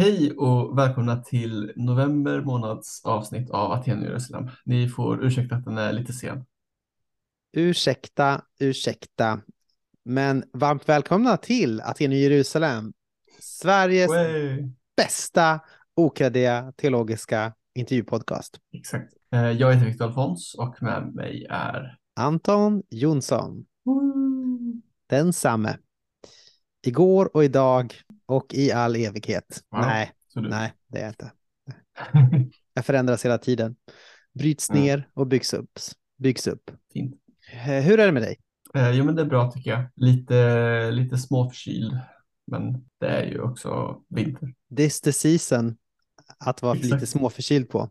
Hej och välkomna till november månads avsnitt av Aten Jerusalem. Ni får ursäkta att den är lite sen. Ursäkta, ursäkta. Men varmt välkomna till Aten Jerusalem. Sveriges Way. bästa okreddiga teologiska intervjupodcast. Exakt. Eh, Jag heter Viktor Alfons och med mig är... Anton Jonsson, densamme. Igår och idag och i all evighet. Wow. Nej, du... nej, det är jag inte. Jag förändras hela tiden. Bryts Mm. ner och byggs upp. Byggs upp. Fint. Eh, Hur är det med dig? Eh, Jo men det är bra tycker jag. Lite, lite småförkyld. Men det är ju också vinter. This the season att vara Exakt. lite småförkyld på.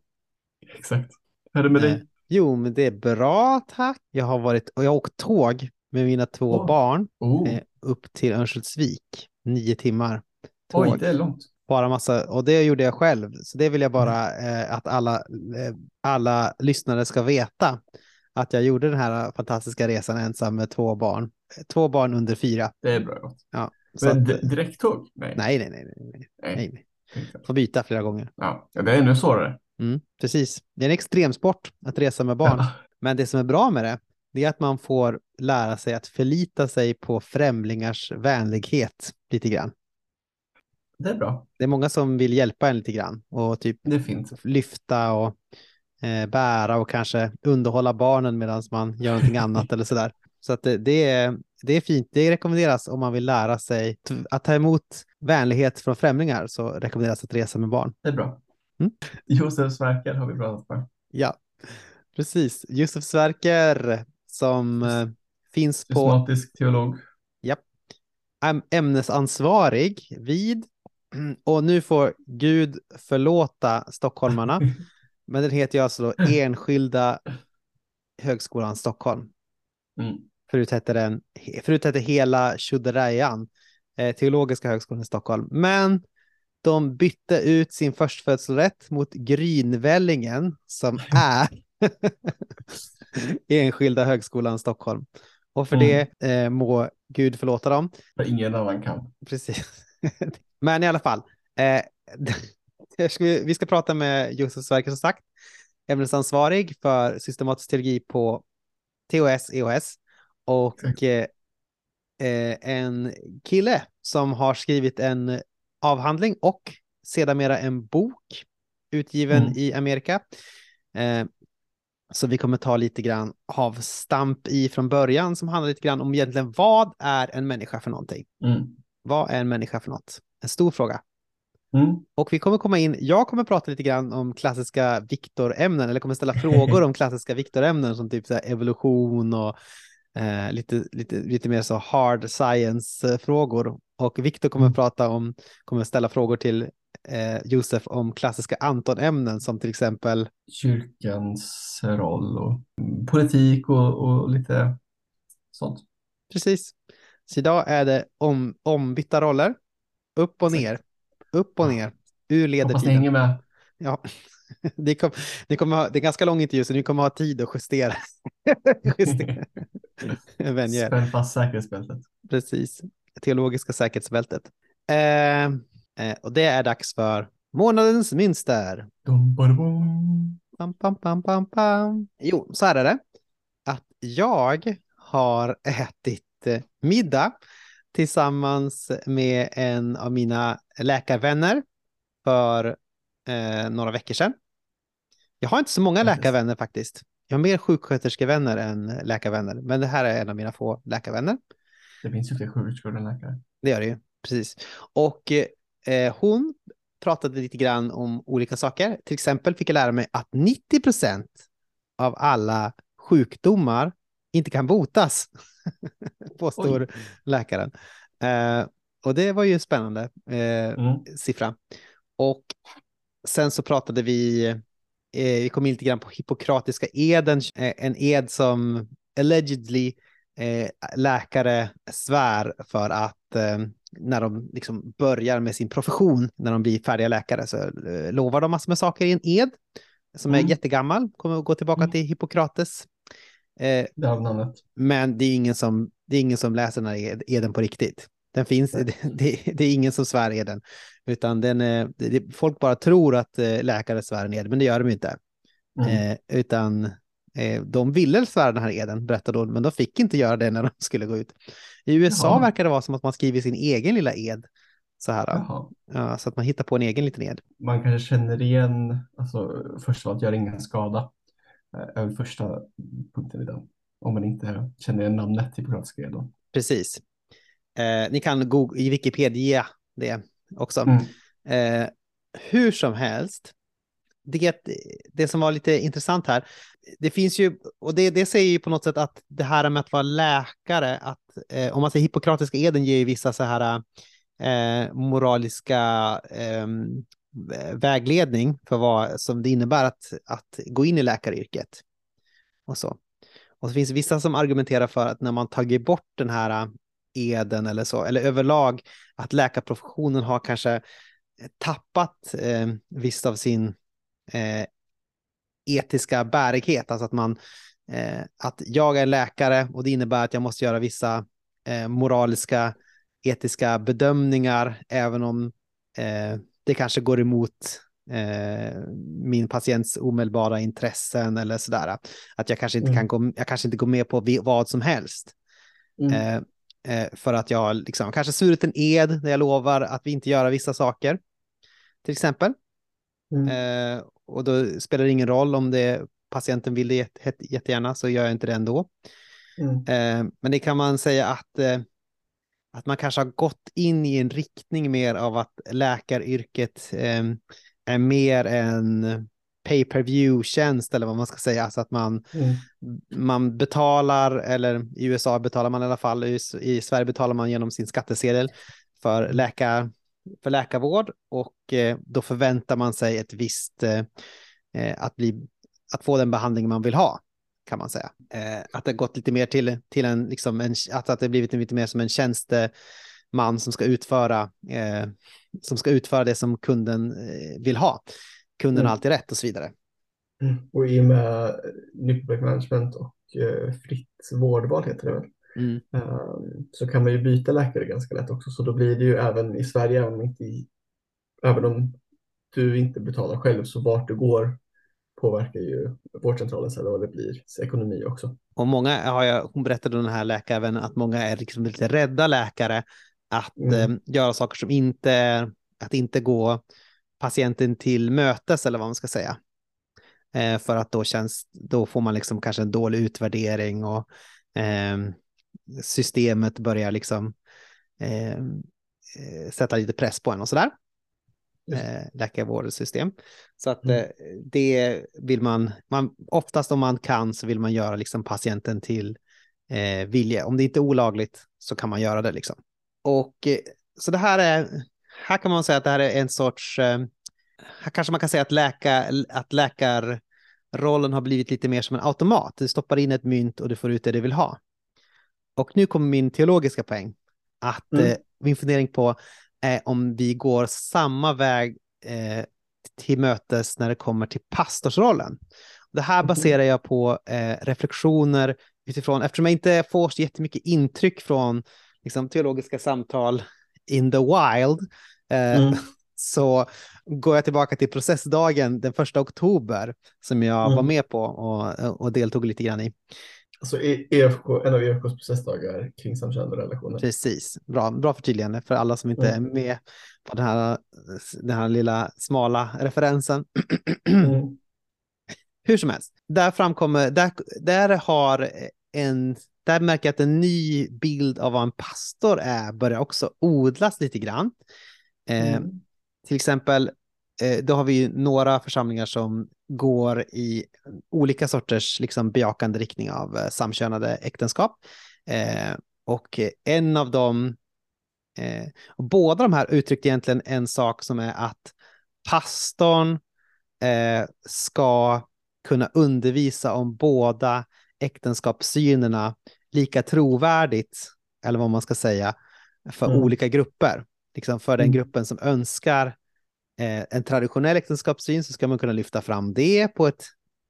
Exakt. Hur är det med Eh, dig? Jo, men det är bra, tack. Jag har varit och jag har åkt tåg med mina två Åh. barn Oh. eh, upp till Örnsköldsvik. Nio timmar tåg. Oj, det är långt. Bara massa, och det gjorde jag själv. Så det vill jag bara eh, att alla, eh, alla lyssnare ska veta. Att jag gjorde den här fantastiska resan ensam med två barn. Två barn under fyra. Det är bra. Ja, Men att, di- direkttåg? Nej. nej, nej, nej, nej, nej, Nej. Får byta flera gånger. Ja, det är ännu svårare. Mm, precis. Det är en extremsport att resa med barn. Ja. Men det som är bra med det, det är att man får lära sig att förlita sig på främlingars vänlighet lite grann. Det är bra. Det är många som vill hjälpa en lite grann och typ lyfta och eh, bära och kanske underhålla barnen medan man gör någonting annat eller sådär. Så att det, det, är, det är fint. Det rekommenderas om man vill lära sig att ta emot vänlighet från främlingar så rekommenderas att resa med barn. Det är bra. Mm. Josef Sverker har vi pratat med. Ja, precis. Josef Sverker som eh, finns på Systematisk teolog. äm- ämnesansvarig vid, och nu får Gud förlåta stockholmarna, men den heter ju alltså då Enskilda Högskolan Stockholm. Mm. Förut hette den, förut hette hela Tjoderajan, eh, Teologiska Högskolan i Stockholm. Men de bytte ut sin förstfödslorätt mot Grynvällingen som är Enskilda Högskolan Stockholm. Och för Mm. det eh, må Gud förlåta dem. För ingen annan kan. Precis. Men i alla fall. Eh, ska vi, vi ska prata med Josef Sverker som sagt. Ämnesansvarig för systematisk teologi på TOS, EOS. Och eh, eh, en kille som har skrivit en avhandling och sedermera en bok utgiven Mm. i Amerika. Eh, så vi kommer ta lite grann avstamp i från början som handlar lite grann om egentligen vad är en människa för någonting? Mm. Vad är en människa för något? En stor fråga. Mm. Och vi kommer komma in, jag kommer prata lite grann om klassiska Viktor-ämnen, eller kommer ställa frågor om klassiska Viktor-ämnen som typ så evolution och eh, lite, lite, lite mer så hard science-frågor. Och Viktor kommer Mm. prata om, kommer ställa frågor till eh, Josef om klassiska Anton-ämnen som till exempel, Kyrkans roll och politik och, och lite sånt. precis. Så idag är det om, ombytta roller, upp och ner, upp och ner, ur Hoppas ni ledertiden. hänger med. Ja, det, kom, det, kommer ha, det är ganska lång intervju så ni kommer ha tid att justera. justera. Er. Spänn fast säkerhetsbältet. Precis. Teologiska säkerhetsbältet. Eh, eh, och det är dags för månadens mönster. Pam, pam, pam, pam, pam. Jo, så här är det. Att jag har ätit eh, middag tillsammans med en av mina läkarvänner för eh, några veckor sedan. Jag har inte så många läkarvänner faktiskt. Jag har mer sjuksköterskevänner än läkarvänner, men det här är en av mina få läkarvänner. Det finns ju fler sjuksköterskor än läkare. Det gör det ju, precis. Och eh, hon pratade lite grann om olika saker. Till exempel fick jag lära mig att 90 procent av alla sjukdomar inte kan botas, påstår Oj. läkaren. Eh, och det var ju spännande eh, Mm. siffra. Och sen så pratade vi, eh, vi kom in lite grann på hippokratiska eden, eh, en ed som allegedly eh, läkare svär för att eh, när de liksom börjar med sin profession, när de blir färdiga läkare, så eh, lovar de massor med saker i en ed som Mm. är jättegammal, kommer att gå tillbaka Mm. till Hippokrates. Eh, Det har namnet. men det är ingen som, det är ingen som läser den här ed- eden på riktigt. Den finns, det, det, det är ingen som svär eden, Utan den det, folk bara tror att eh, läkare svär en ed, men det gör de inte. Mm. Utan de ville svära den här eden, berättade hon, men de fick inte göra det när de skulle gå ut. I USA Jaha. verkar det vara som att man skriver sin egen lilla ed. Så här, ja, så att man hittar på en egen liten ed. Man kanske känner igen, alltså först av allt, gör ingen skada. Eh, Är första punkten i den. Om man inte känner igen namnet Hippokratiska eden. Precis. Eh, ni kan i Wikipedia det också. Mm. Eh, hur som helst, det, det som var lite intressant här, det finns ju, och det, det säger ju på något sätt att det här med att vara läkare, att eh, om man säger hippokratiska eden ger ju vissa så här eh, moraliska eh, vägledning för vad som det innebär att, att gå in i läkaryrket. Och så. Och så finns det vissa som argumenterar för att när man tagit bort den här eden eller så, eller överlag att läkarprofessionen har kanske tappat eh, visst av sin eh, etiska bärighet, alltså att man eh, att jag är läkare och det innebär att jag måste göra vissa eh, moraliska etiska bedömningar, även om eh, det kanske går emot eh, min patients omedelbara intressen eller sådär. Att jag kanske inte Mm. kan gå, jag kanske inte går med på vad som helst. Mm. För att jag liksom, kanske svurit en ed där jag lovar att vi inte göra vissa saker. Till exempel. Mm. Och då spelar det ingen roll om det, patienten vill det jätte, jättegärna så gör jag inte det ändå. Mm. Eh, men det kan man säga att, eh, att man kanske har gått in i en riktning mer av att läkaryrket eh, är mer en pay per view-tjänst eller vad man ska säga. Alltså att man, Mm. man betalar, eller i USA betalar man i alla fall, i, i Sverige betalar man genom sin skattesedel för, läkar, för läkarvård och eh, då förväntar man sig ett visst, eh, eh, att, bli, att få den behandling man vill ha, kan man säga. Att det gått lite mer till, till en, liksom en, att, att det blivit lite mer som en tjänsteman som ska utföra, som ska utföra det som kunden vill ha. Kunden har Mm. alltid rätt och så vidare. Mm. Och i och med Nyckelback Management och fritt vårdval heter det väl, Mm. eh, så kan man ju byta läkare ganska lätt också. Så då blir det ju även i Sverige, även om, inte i, även om du inte betalar själv, så vart du går påverkar ju vårdcentralen sen och det blir ekonomi också. Och många har jag, hon berättade den här läkaren att många är liksom lite rädda läkare att Mm. eh, göra saker som inte att inte gå patienten till mötes eller vad man ska säga. Eh, för att då känns, då får man liksom kanske en dålig utvärdering och eh, systemet börjar liksom eh, eh, sätta lite press på en och sådär. Eh, läkarvårdssystem. Så att Mm. eh, det vill man, man, oftast om man kan så vill man göra liksom patienten till eh, vilje. Om det inte är olagligt så kan man göra det liksom. Och eh, så det här är, här kan man säga att det här är en sorts, eh, här kanske man kan säga att, läka, att läkarrollen har blivit lite mer som en automat. Du stoppar in ett mynt och du får ut det du vill ha. Och nu kommer min teologiska poäng. Att Mm. eh, min fundering på är om vi går samma väg eh, till mötes när det kommer till pastorsrollen. Det här Mhm. baserar jag på eh, reflektioner utifrån, eftersom jag inte får så jättemycket intryck från liksom, teologiska samtal in the wild, eh, Mm. så går jag tillbaka till processdagen den första oktober som jag Mm. var med på och, och deltog lite grann i. Alltså E- EFK, en av EFKs processdagar kring samkönade relationer. Precis, bra, bra förtydligande för alla som inte Mm. är med på den här, den här lilla smala referensen. Mm. Hur som helst, där framkommer, där, där har en, där märker jag att en ny bild av vad en pastor är börjar också odlas lite grann. Eh, Mm. till exempel, eh, då har vi några församlingar som går i olika sorters liksom, bejakande riktning av eh, samkönade äktenskap. Eh, och en av dem, eh, och båda de här uttryckte egentligen en sak som är att pastorn eh, ska kunna undervisa om båda äktenskapssynerna lika trovärdigt, eller vad man ska säga, för Mm. olika grupper. Liksom för den Mm. gruppen som önskar en traditionell äktenskapssyn så ska man kunna lyfta fram det på ett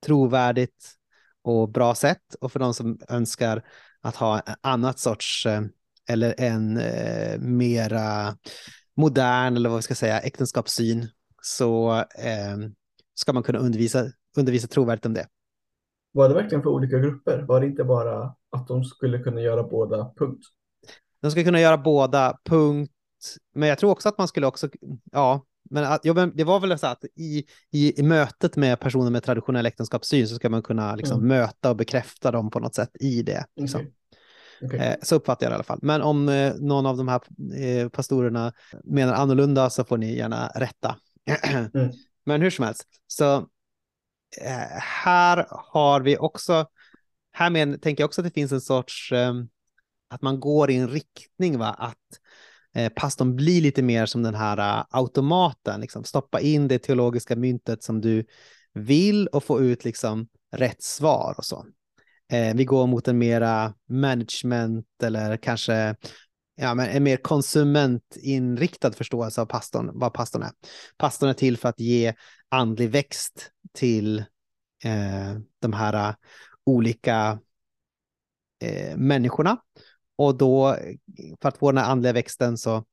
trovärdigt och bra sätt. Och för de som önskar att ha en annat sorts, eh, eller en eh, mera modern eller vad vi ska säga äktenskapssyn så eh, ska man kunna undervisa, undervisa trovärdigt om det. Var det verkligen för olika grupper? Var det inte bara att de skulle kunna göra båda, punkt? De ska kunna göra båda, punkt. Men jag tror också att man skulle också, ja, men, att, ja, det var väl så att i, i, i mötet med personer med traditionell äktenskapssyn så ska man kunna liksom, mm. möta och bekräfta dem på något sätt i det. Liksom. Okay. Okay. Eh, så uppfattar jag det i alla fall. Men om eh, någon av de här eh, pastorerna menar annorlunda så får ni gärna rätta. mm. Men hur som helst, så här har vi också, här med, tänker jag också att det finns en sorts, att man går i en riktning, va? att Eh, pastorn blir lite mer som den här eh, automaten, liksom stoppa in det teologiska myntet som du vill och få ut liksom rätt svar och så. Eh, vi går mot en mera management eller kanske ja, men en mer konsumentinriktad förståelse av pastorn, vad pastorn är. Pastorn är till för att ge andlig växt till eh, de här eh, olika eh, människorna. Och då, för att få den här andliga växten så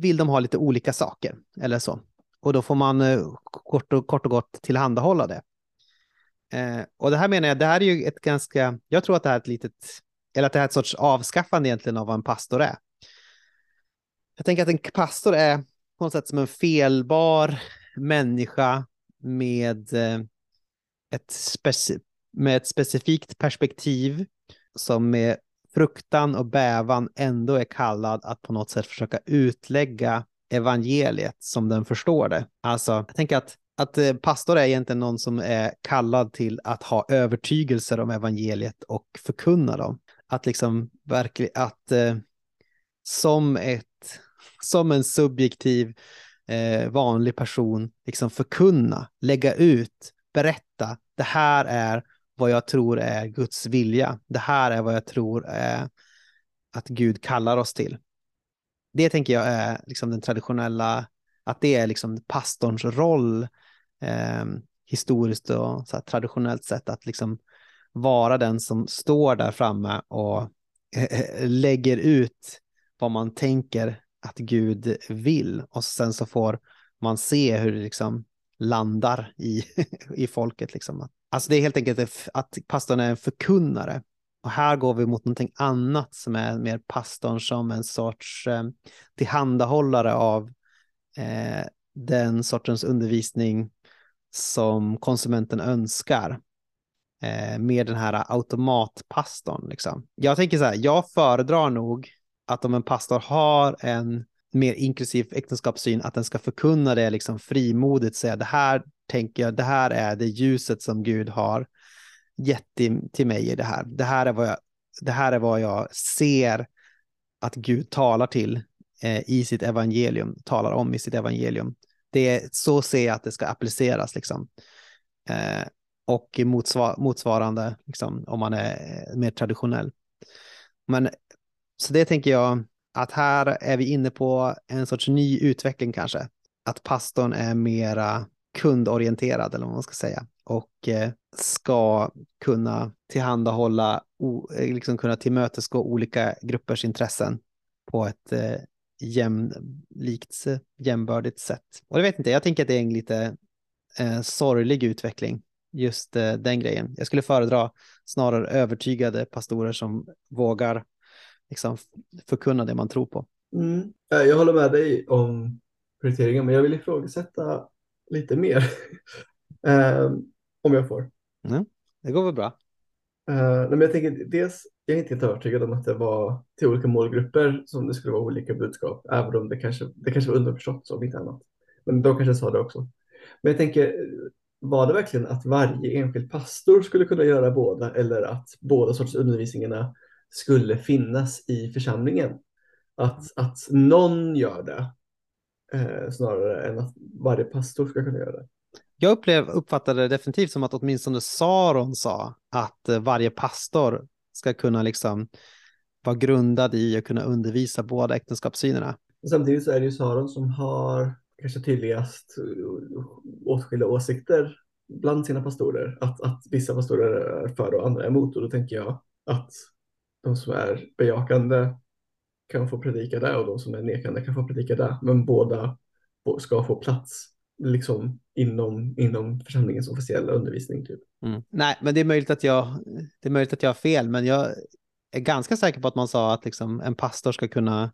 vill de ha lite olika saker eller så. Och då får man eh, kort, och, kort och gott tillhandahålla det. Eh, och det här menar jag, det här är ju ett ganska, jag tror att det här är ett litet, eller att det här är ett sorts avskaffande egentligen av vad en pastor är. Jag tänker att en pastor är på något sätt som en felbar människa med eh, ett, speci med ett specifikt perspektiv som är fruktan och bävan ändå är kallad att på något sätt försöka utlägga evangeliet som den förstår det. Alltså, jag tänker att att eh, pastor är egentligen någon som är kallad till att ha övertygelser om evangeliet och förkunna dem. Att liksom verkligen, att eh, som ett, som en subjektiv eh, vanlig person liksom förkunna, lägga ut, berätta, det här är vad jag tror är Guds vilja. Det här är vad jag tror är att Gud kallar oss till. Det tänker jag är liksom den traditionella, att det är liksom pastorns roll eh, historiskt och så traditionellt sett att liksom vara den som står där framme och lägger ut vad man tänker att Gud vill och sen så får man se hur det liksom landar i, i folket. Liksom. Alltså det är helt enkelt att pastorn är en förkunnare. Och här går vi mot någonting annat som är mer pastorn som en sorts eh, tillhandahållare av eh, den sortens undervisning som konsumenten önskar eh, med den här automatpastorn. Liksom. Jag tänker så här, jag föredrar nog att om en pastor har en mer inklusiv äktenskapssyn, att den ska förkunna det liksom frimodigt, säga det här tänker jag, det här är det ljuset som Gud har gett till mig i det här. Det här är vad jag, det här är vad jag ser att Gud talar till eh, i sitt evangelium, talar om i sitt evangelium det är, så ser jag att det ska appliceras liksom. Eh, och motsvar, motsvarande liksom, om man är eh, mer traditionell. Men så det tänker jag att här är vi inne på en sorts ny utveckling kanske. Att pastorn är mera kundorienterad eller vad man ska säga och eh, ska kunna tillhandahålla, eh, liksom kunna tillmötesgå olika gruppers intressen på ett eh, jämlikt, jämbördigt sätt. Och jag vet inte, jag tänker att det är en lite eh, sorglig utveckling, just eh, den grejen. Jag skulle föredra snarare övertygade pastorer som vågar liksom, förkunna det man tror på. Mm. Jag håller med dig om prioriteringen, men jag vill ifrågasätta lite mer. um, om jag får. Mm. Det går väl bra. Uh, men jag tänker dels, jag är inte helt övertygad om att det var till olika målgrupper som det skulle vara olika budskap, även om det kanske, det kanske var underförstått om inte annat. Men de kanske sa det också. Men jag tänker, var det verkligen att varje enskild pastor skulle kunna göra båda eller att båda sorters undervisningarna skulle finnas i församlingen? Att, att någon gör det eh, snarare än att varje pastor ska kunna göra det. Jag upplev, uppfattade det definitivt som att åtminstone Saron sa att eh, varje pastor ska kunna liksom vara grundad i och kunna undervisa båda äktenskapssynerna. Samtidigt så är det ju Saron som har kanske tydligast eh, åtskilda åsikter bland sina pastorer. Att, att vissa pastorer är för och andra är emot och då tänker jag att de som är bejakande kan få predika där och de som är nekande kan få predika där. Men båda ska få plats liksom inom, inom församlingens officiella undervisning. Typ. Mm. Nej, men det är, möjligt att jag, det är möjligt att jag har fel, men jag är ganska säker på att man sa att liksom, en pastor ska kunna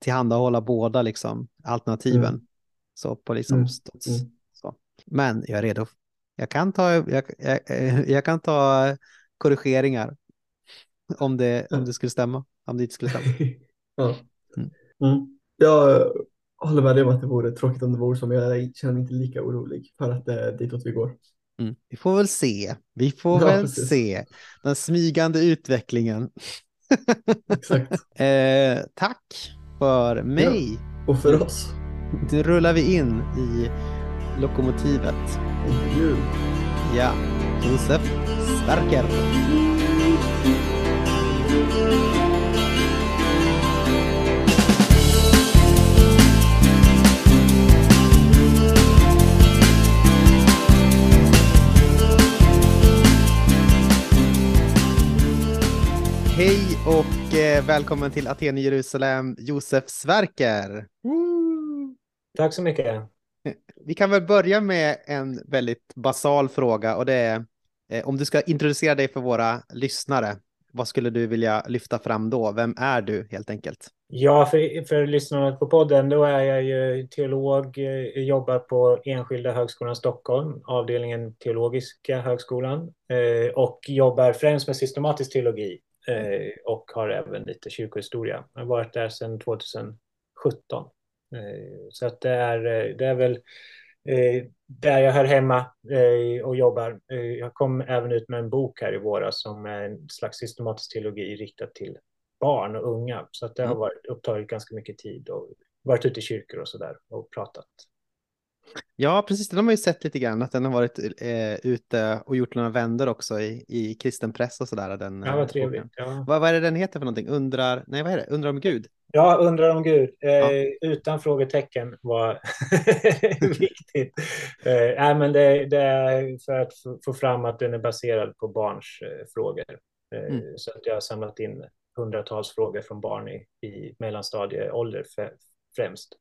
tillhandahålla båda liksom, alternativen. Mm. Så på liksom mm. Mm. så. Men jag är redo. Jag kan ta, jag, jag, jag kan ta korrigeringar om det, om det skulle stämma. Om det inte skulle stämma. ja. Mm. Mm. Jag håller med dig om att det vore tråkigt om det vore så, men jag känner mig inte lika orolig för att det är ditåt vi går. Mm. Vi får väl se. Vi får ja, väl precis. se den smygande utvecklingen. Exakt. eh, tack för mig. Ja, och för oss. Nu rullar vi in i lokomotivet. Intervju. Ja, Josef Starker. Hej och eh, välkommen till Aten i Jerusalem, Josef Sverker. Tack så mycket. Vi kan väl börja med en väldigt basal fråga och det är eh, om du ska introducera dig för våra lyssnare. Vad skulle du vilja lyfta fram då? Vem är du helt enkelt? Ja, för, för lyssnarna på podden, då är jag ju teolog, eh, jobbar på Enskilda högskolan Stockholm, avdelningen Teologiska högskolan eh, och jobbar främst med systematisk teologi eh, och har även lite kyrkohistoria. Jag har varit där sedan 2017. Så att det är, det är väl där jag hör hemma eh, och jobbar. Eh, jag kom även ut med en bok här i våras som är en slags systematisk teologi riktad till barn och unga. Så att det har mm. varit, upptagit ganska mycket tid och varit ute i kyrkor och så där och pratat. Ja, precis. Den har man ju sett lite grann, att den har varit eh, ute och gjort några vändor också i, i kristen press och sådär. Den, ja, vad trevligt. Ja. Vad, vad är det den heter för någonting? Undrar, nej vad är det? Undrar om Gud? Ja, undrar om Gud. Eh, ja. Utan frågetecken var viktigt. Eh, nej, men det, det, är för att få fram att den är baserad på barns eh, frågor. Eh, mm. Så att jag har samlat in hundratals frågor från barn i, i mellanstadieålder främst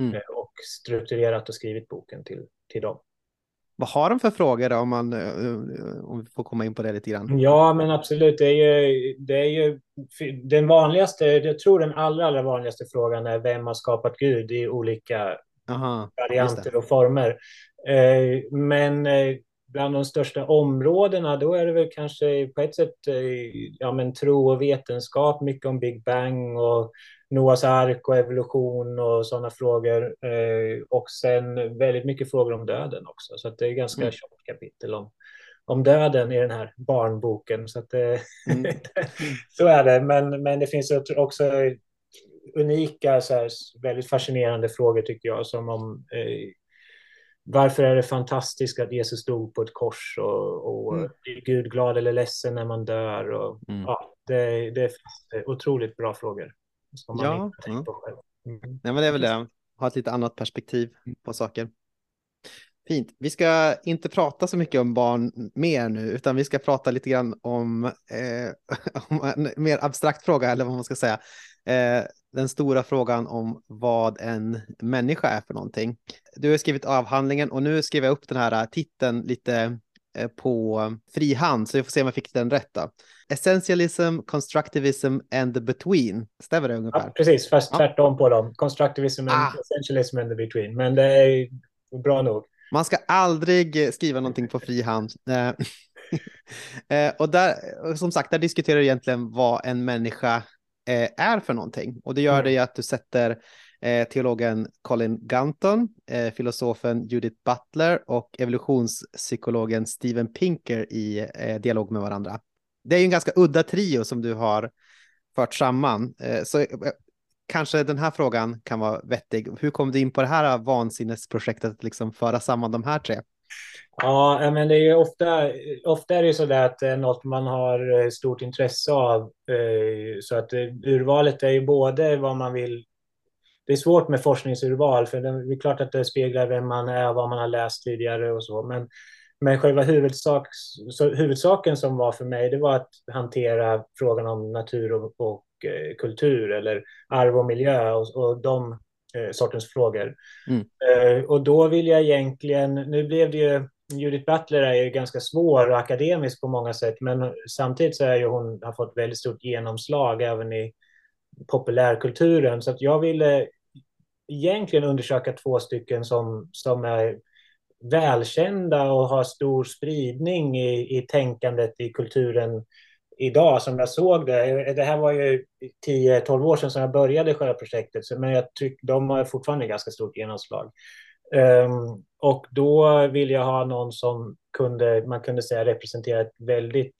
mm. Eh, och strukturerat och skrivit boken till, till dem. Vad har de för frågor då, om, man, eh, om vi får komma in på det lite grann? Ja, men absolut. Det är ju, det är ju den vanligaste, jag tror den allra, allra vanligaste frågan är vem har skapat Gud i olika Aha, varianter och former. Eh, men bland de största områdena, då är det väl kanske på ett sätt ja, men tro och vetenskap, mycket om Big Bang och Noas ark och evolution och sådana frågor. Eh, och sen väldigt mycket frågor om döden också. Så det är ganska mm. tjockt kapitel om, om döden i den här barnboken. Så, att, eh, mm. så är det. Men, men det finns också unika, så här, väldigt fascinerande frågor tycker jag. Som om eh, varför är det fantastiskt att Jesus dog på ett kors och, och mm. är Gud glad eller ledsen när man dör? Och, mm. ja, det, det är otroligt bra frågor. Som man ja. inte mm. på själv. Mm. Nej, men det är väl det, ha ett lite annat perspektiv på saker. Fint. Vi ska inte prata så mycket om barn mer nu, utan vi ska prata lite grann om, eh, om en mer abstrakt fråga, eller vad man ska säga. Eh, den stora frågan om vad en människa är för någonting. Du har skrivit avhandlingen och nu skriver jag upp den här titeln lite eh, på frihand, så vi får se om jag fick den rätt. Då. Essentialism, constructivism and the between. Stämmer det ungefär? Ja, precis, fast ja. tvärtom på dem. Constructivism and ah. essentialism and the between. Men det är bra nog. Man ska aldrig skriva någonting på fri hand. Eh, eh, och där, som sagt, där diskuterar du egentligen vad en människa är för någonting. Och det gör mm. det ju att du sätter Eh, teologen Colin Gunton, eh, filosofen Judith Butler och evolutionspsykologen Steven Pinker i eh, dialog med varandra det är ju en ganska udda trio som du har fört samman. Så kanske den här frågan kan vara vettig. Hur kom du in på det här vansinnesprojektet att liksom föra samman de här tre? Ja, men det är ju ofta, ofta är det ju så där att det är något man har stort intresse av. Så att urvalet är ju både vad man vill det är svårt med forskningsurval, för det är klart att det speglar vem man är och vad man har läst tidigare och så. Men men själva huvudsak, så huvudsaken som var för mig, det var att hantera frågan om natur och, och eh, kultur eller arv och miljö och, och de eh, sortens frågor. Mm. Eh, och då vill jag egentligen, nu blev det ju Judith Butler är ju ganska svår och akademisk på många sätt, men samtidigt så är ju hon har fått väldigt stort genomslag även i populärkulturen. Så att jag ville egentligen undersöka två stycken som, som är välkända och har stor spridning i, i tänkandet i kulturen idag som jag såg det. Det här var ju 10-12 år sedan som jag började själva projektet, men jag tycker de har fortfarande ganska stort genomslag. Um, och då vill jag ha någon som kunde, man kunde säga representera ett väldigt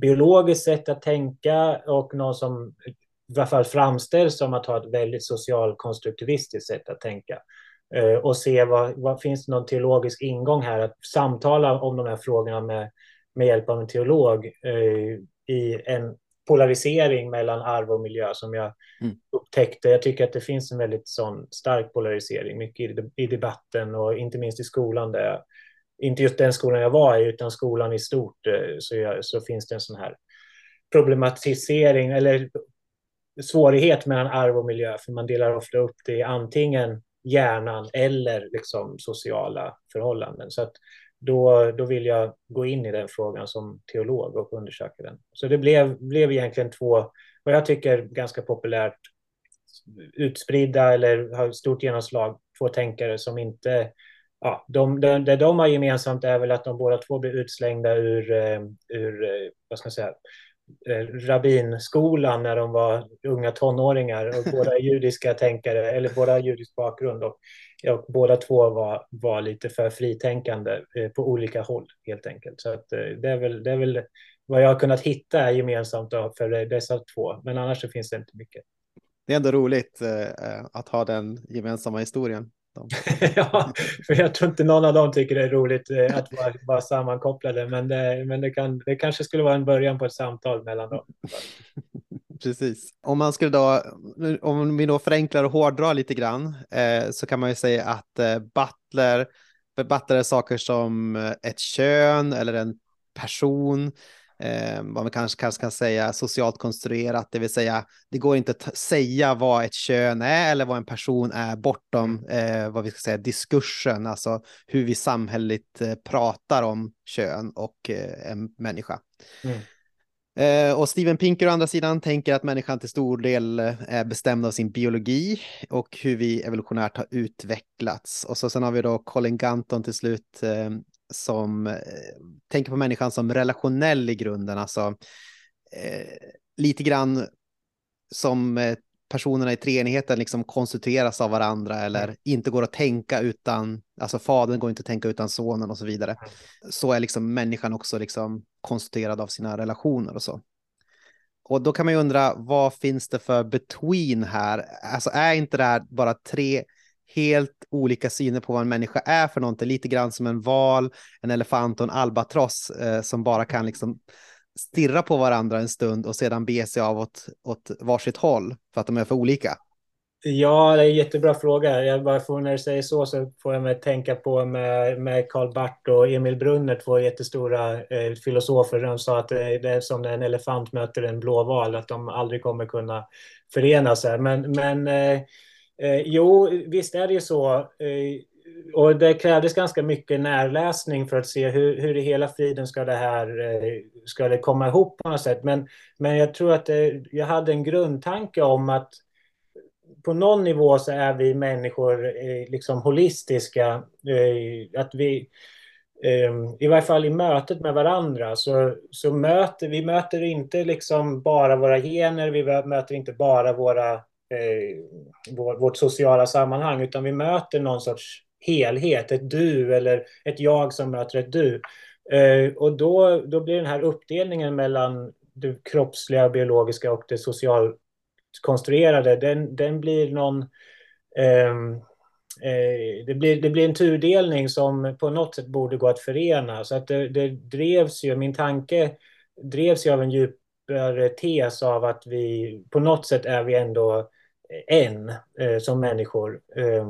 biologiskt sätt att tänka och någon som i alla fall framställs som att ha ett väldigt socialkonstruktivistiskt sätt att tänka. Uh, och se vad, vad finns det någon teologisk ingång här, att samtala om de här frågorna med, med hjälp av en teolog uh, i en polarisering mellan arv och miljö som jag mm. upptäckte. Jag tycker att det finns en väldigt sån stark polarisering, mycket i, i debatten och inte minst i skolan. Där jag, inte just den skolan jag var i, utan skolan i stort, eh, så, jag, så finns det en sån här problematisering eller svårighet mellan arv och miljö, för man delar ofta upp det i antingen hjärnan eller liksom sociala förhållanden. Så att då, då vill jag gå in i den frågan som teolog och undersöka den. Så det blev, blev egentligen två, vad jag tycker ganska populärt utspridda eller har stort genomslag, två tänkare som inte Ja, de, de, det de har gemensamt är väl att de båda två blir utslängda ur, eh, ur eh, vad ska man säga, rabbinskolan när de var unga tonåringar och båda är judiska tänkare, eller båda har judisk bakgrund och, och båda två var, var lite för fritänkande eh, på olika håll helt enkelt. Så att, eh, det, är väl, det är väl vad jag har kunnat hitta gemensamt för dessa två, men annars så finns det inte mycket. Det är ändå roligt eh, att ha den gemensamma historien. ja, för jag tror inte någon av dem tycker det är roligt eh, att vara, vara sammankopplade, men, det, men det, kan, det kanske skulle vara en början på ett samtal mellan dem. Precis. Om man skulle då, om vi då förenklar och hårdrar lite grann, eh, så kan man ju säga att eh, Butler, Butler är saker som eh, ett kön eller en person, eh, vad man kanske, kanske kan säga socialt konstruerat, det vill säga det går inte att säga vad ett kön är eller vad en person är bortom eh, vad vi ska säga diskursen, alltså hur vi samhälleligt eh, pratar om kön och eh, en människa. Mm. Eh, och Steven Pinker å andra sidan tänker att människan till stor del eh, är bestämd av sin biologi och hur vi evolutionärt har utvecklats. Och så sen har vi då Colin Ganton till slut som eh, tänker på människan som relationell i grunden, alltså eh, lite grann som eh, personerna i treenigheten liksom konstitueras av varandra eller mm. inte går att tänka utan, alltså fadern går inte att tänka utan sonen och så vidare. Mm. Så är liksom människan också liksom konstituerad av sina relationer och så. Och då kan man ju undra, vad finns det för between här? Alltså är inte det här bara tre helt olika syner på vad en människa är för någonting, lite grann som en val, en elefant och en albatross eh, som bara kan liksom stirra på varandra en stund och sedan bege sig av åt, åt varsitt håll för att de är för olika? Ja, det är en jättebra fråga. Jag bara får, när du säger så så får jag mig tänka på med, med Karl Barth och Emil Brunner, två jättestora eh, filosofer. De sa att det, det är som när en elefant möter en blåval, att de aldrig kommer kunna förena sig. Men, men eh, Eh, jo, visst är det ju så. Eh, och det krävdes ganska mycket närläsning för att se hur, hur i hela friden ska det här eh, ska det komma ihop på något sätt. Men, men jag tror att det, jag hade en grundtanke om att på någon nivå så är vi människor eh, liksom holistiska. Eh, att vi, ehm, i varje fall i mötet med varandra, så, så möter vi möter inte liksom bara våra gener, vi möter inte bara våra eh, vår, vårt sociala sammanhang, utan vi möter någon sorts helhet, ett du eller ett jag som möter ett du. Eh, och då, då blir den här uppdelningen mellan det kroppsliga, biologiska och det socialt konstruerade, den, den blir någon... Ehm, eh, det, blir, det blir en tudelning som på något sätt borde gå att förena. Så att det, det drevs ju, min tanke drevs ju av en djupare tes av att vi på något sätt är vi ändå en eh, som människor. Eh,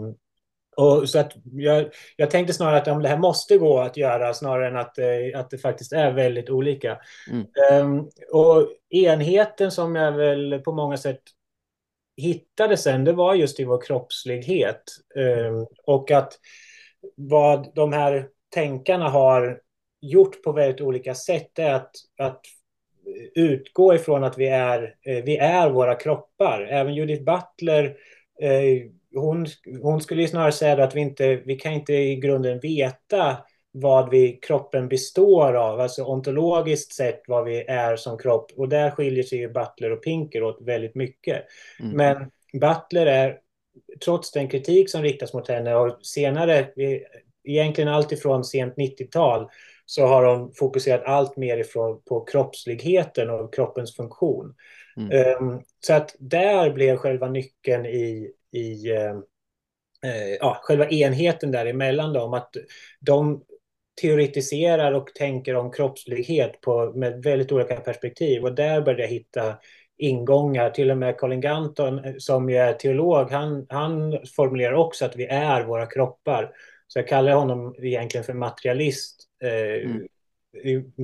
Och så att jag, jag tänkte snarare att om det här måste gå att göra snarare än att, eh, att det faktiskt är väldigt olika. Mm. Um, och enheten som jag väl på många sätt hittade sen, det var just i vår kroppslighet. Um, och att vad de här tänkarna har gjort på väldigt olika sätt är att, att utgå ifrån att vi är, eh, vi är våra kroppar. Även Judith Butler eh, hon, hon skulle snarare säga att vi inte vi kan inte i grunden veta vad vi, kroppen består av, alltså ontologiskt sett vad vi är som kropp. Och där skiljer sig ju Butler och Pinker åt väldigt mycket. Mm. Men Butler är, trots den kritik som riktas mot henne och senare, egentligen alltifrån sent 90-tal, så har hon fokuserat allt mer ifrån, på kroppsligheten och kroppens funktion. Mm. Um, så att där blev själva nyckeln i, i eh, eh, ja, själva enheten däremellan dem. Att de teoretiserar och tänker om kroppslighet på, med väldigt olika perspektiv. Och där började jag hitta ingångar. Till och med Colin Ganton eh, som ju är teolog, han, han formulerar också att vi är våra kroppar. Så jag kallar honom egentligen för materialist. Eh, mm.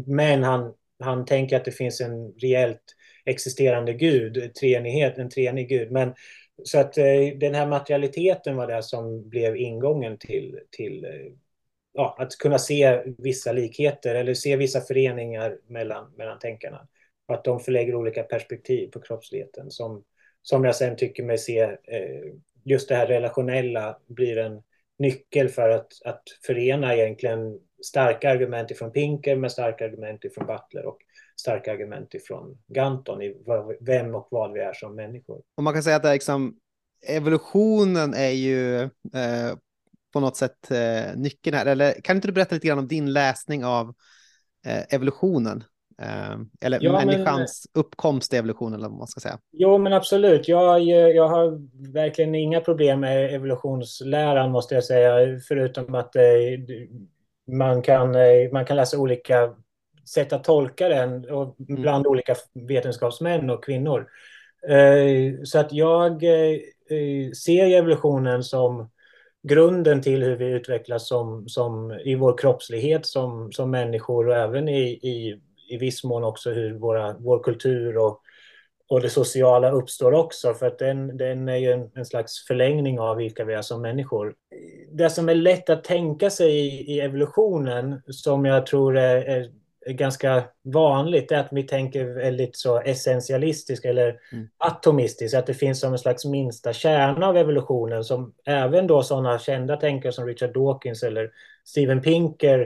Men han, han tänker att det finns en reellt existerande gud, treenighet, en treenig gud. Men så att eh, den här materialiteten var det som blev ingången till, till eh, ja, att kunna se vissa likheter eller se vissa föreningar mellan, mellan tänkarna. Och att de förlägger olika perspektiv på kroppsligheten som, som jag sen tycker mig se eh, just det här relationella blir en nyckel för att, att förena egentligen starka argument ifrån Pinker med starka argument ifrån Butler och starka argument ifrån Ganton i vem och vad vi är som människor. Och man kan säga att det är liksom, evolutionen är ju eh, på något sätt eh, nyckeln här. Eller kan inte du berätta lite grann om din läsning av eh, evolutionen? Eh, eller ja, människans men, uppkomst evolutionen, eller vad man ska säga. Jo, men absolut. Jag, jag har verkligen inga problem med evolutionsläran, måste jag säga, förutom att eh, man, kan, eh, man kan läsa olika sätt att tolka den och mm. bland mm. olika vetenskapsmän och kvinnor. Eh, så att jag eh, ser evolutionen som grunden till hur vi utvecklas som, som i vår kroppslighet som, som människor och även i, i, i viss mån också hur våra, vår kultur och, och det sociala uppstår också, för att den, den är ju en, en, slags förlängning av vilka vi är som människor. Det som är lätt att tänka sig i, i evolutionen, som jag tror är, är ganska vanligt är att vi tänker väldigt så essentialistiskt eller mm. atomistiskt, att det finns som en slags minsta kärna av evolutionen som även då sådana kända tänkare som Richard Dawkins eller Steven Pinker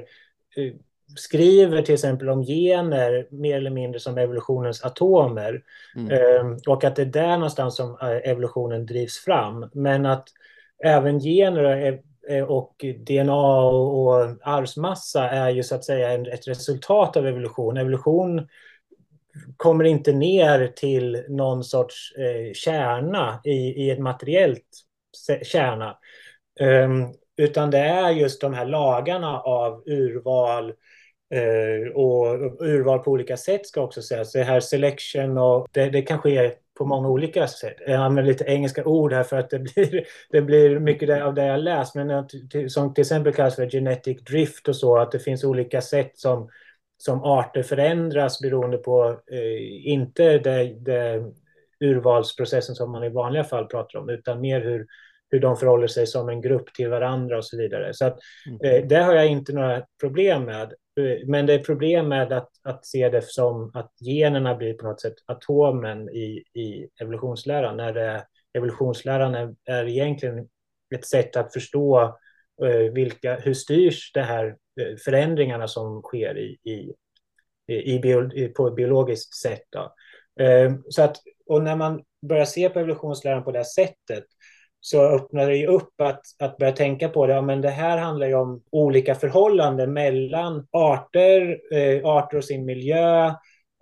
eh, skriver till exempel om gener mer eller mindre som evolutionens atomer. Mm. Eh, och att det är där någonstans som eh, evolutionen drivs fram. Men att även gener och DNA och arvsmassa är ju så att säga ett resultat av evolution. Evolution kommer inte ner till någon sorts eh, kärna i, i ett materiellt kärna. Um, utan det är just de här lagarna av urval och urval på olika sätt ska också sägas. Det här selection och det, det kan ske på många olika sätt. Jag använder lite engelska ord här för att det blir, det blir mycket av det jag läst, men som till exempel kallas för genetic drift och så, att det finns olika sätt som, som arter förändras beroende på, eh, inte det, det urvalsprocessen som man i vanliga fall pratar om, utan mer hur, hur de förhåller sig som en grupp till varandra och så vidare. Så att, mm. eh, det har jag inte några problem med. Men det är problem med att, att se det som att generna blir på något sätt atomen i, i evolutionsläran. När det, evolutionsläran är, är egentligen ett sätt att förstå eh, vilka, hur styrs det här eh, förändringarna som sker i, i, i, bio, på ett biologiskt sätt. Då. Eh, så att, och när man börjar se på evolutionsläran på det här sättet så öppnar det ju upp att, att börja tänka på det. Ja, men det här handlar ju om olika förhållanden mellan arter, eh, arter och sin miljö.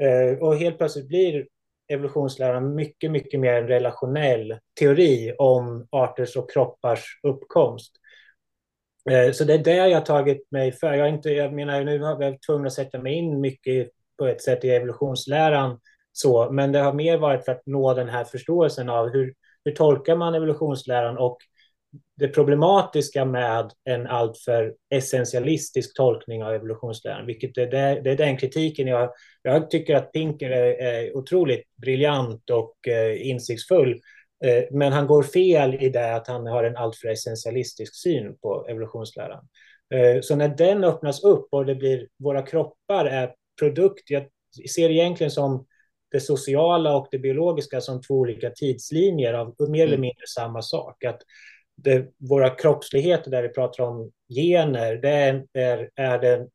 Eh, och helt plötsligt blir evolutionsläran mycket, mycket mer en relationell teori om arters och kroppars uppkomst. Eh, så det är det jag har tagit mig för. Jag, inte, jag menar, nu har jag tvungen att sätta mig in mycket på ett sätt i evolutionsläran, så, men det har mer varit för att nå den här förståelsen av hur, hur tolkar man evolutionsläran och det problematiska med en alltför essentialistisk tolkning av evolutionsläran, vilket är, det, det är den kritiken jag... Jag tycker att Pinker är, är otroligt briljant och eh, insiktsfull, eh, men han går fel i det att han har en alltför essentialistisk syn på evolutionsläran. Eh, så när den öppnas upp och det blir våra kroppar är produkt, jag ser egentligen som det sociala och det biologiska som två olika tidslinjer av mer eller mm. mindre samma sak. Att det, våra kroppsligheter där vi pratar om gener, det är, är, är det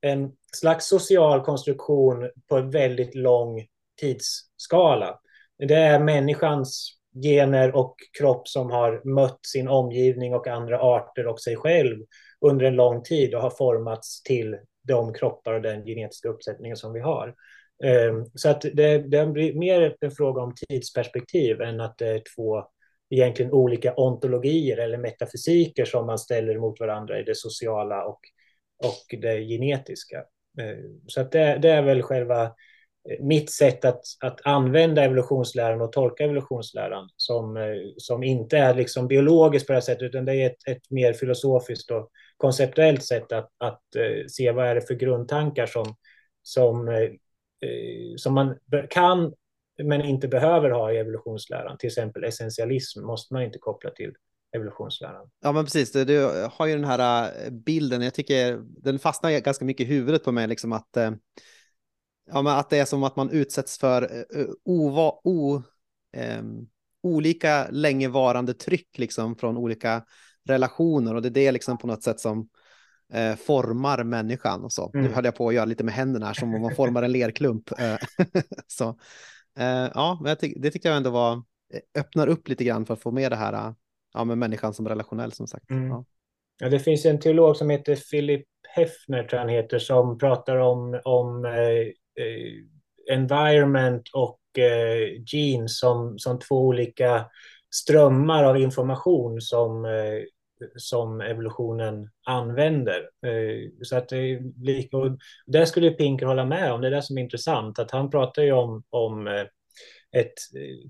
en slags social konstruktion på en väldigt lång tidsskala. Det är människans gener och kropp som har mött sin omgivning och andra arter och sig själv under en lång tid och har formats till de kroppar och den genetiska uppsättningen som vi har. Ehm, så att det, det blir mer en fråga om tidsperspektiv än att det är två egentligen olika ontologier eller metafysiker som man ställer mot varandra i det sociala och, och det genetiska. Ehm, så att det, det är väl själva eh, mitt sätt att, att använda evolutionsläran och tolka evolutionsläran som, eh, som inte är liksom biologiskt på det här sättet utan det är ett, ett mer filosofiskt och konceptuellt sätt att, att eh, se vad är det för grundtankar som, som Eh, som man kan men inte behöver ha i evolutionsläran. Till exempel essentialism måste man inte koppla till evolutionsläran. Ja, men precis. Du, du har ju den här eh, bilden. Jag tycker den fastnar ganska mycket i huvudet på mig, liksom att, eh, ja, men att det är som att man utsätts för ova, o, um, olika längevarande tryck liksom, från olika relationer och det är det liksom på något sätt som eh, formar människan och så. Mm. Nu höll jag på att göra lite med händerna här som om man formar en lerklump. Eh, så eh, ja, men ty det tyckte jag ändå var eh, öppnar upp lite grann för att få med det här ja, med människan som relationell som sagt. Mm. Ja. ja. det finns en teolog som heter Philip Hefner tror han heter som pratar om, om eh, environment och eh, genes som, som två olika strömmar av information som eh, som evolutionen använder. Eh, så att det är lika, och där skulle Pinker hålla med om, det är det som är intressant, att han pratar ju om, om eh, ett,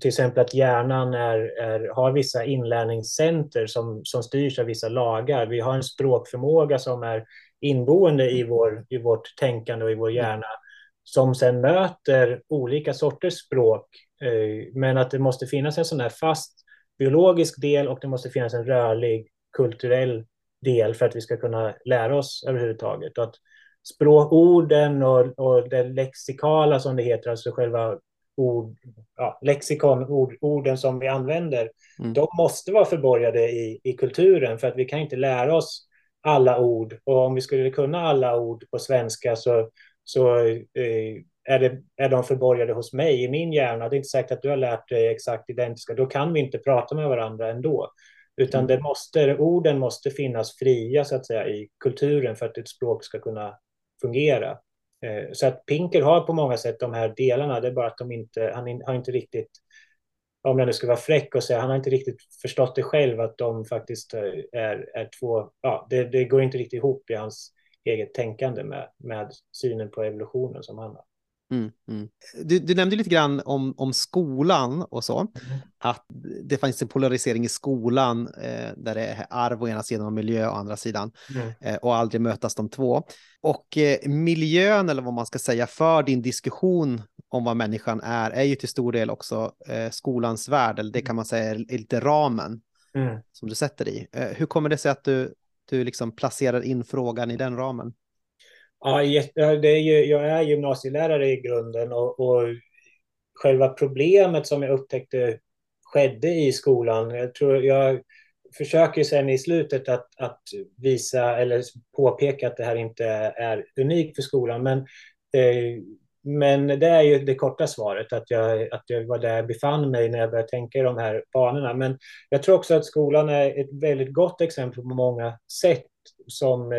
till exempel att hjärnan är, är, har vissa inlärningscenter som, som styrs av vissa lagar. Vi har en språkförmåga som är inboende i, vår, i vårt tänkande och i vår hjärna som sen möter olika sorters språk. Eh, men att det måste finnas en sån här fast biologisk del och det måste finnas en rörlig kulturell del för att vi ska kunna lära oss överhuvudtaget. Och att språkorden och, och det lexikala som det heter, alltså själva ord, ja, lexikon, ord, orden som vi använder, mm. de måste vara förborgade i, i kulturen för att vi kan inte lära oss alla ord. Och om vi skulle kunna alla ord på svenska så, så eh, är, det, är de förborgade hos mig i min hjärna. Det är inte säkert att du har lärt dig exakt identiska. Då kan vi inte prata med varandra ändå. Utan mm. det måste, orden måste finnas fria så att säga i kulturen för att ett språk ska kunna fungera. Eh, så att Pinker har på många sätt de här delarna, det är bara att de inte, han har inte riktigt, om jag nu ska vara fräck och säga, han har inte riktigt förstått det själv att de faktiskt är, är två, ja, det, det går inte riktigt ihop i hans eget tänkande med, med synen på evolutionen som han har. Mm, mm. Du, du, nämnde lite grann om, om skolan och så, mm. att det finns en polarisering i skolan eh, där det är arv å ena sidan och miljö å andra sidan mm. eh, och aldrig mötas de två. Och eh, miljön, eller vad man ska säga, för din diskussion om vad människan är, är ju till stor del också eh, skolans värld, eller det kan man säga är lite ramen som du sätter i. Eh, hur kommer det sig att du, du liksom placerar in frågan i den ramen? Ja, det är ju, jag är gymnasielärare i grunden och, och själva problemet som jag upptäckte skedde i skolan. Jag tror jag försöker sen i slutet att, att visa eller påpeka att det här inte är unikt för skolan. Men, eh, men det är ju det korta svaret, att jag, att jag var där jag befann mig när jag började tänka i de här banorna. Men jag tror också att skolan är ett väldigt gott exempel på många sätt som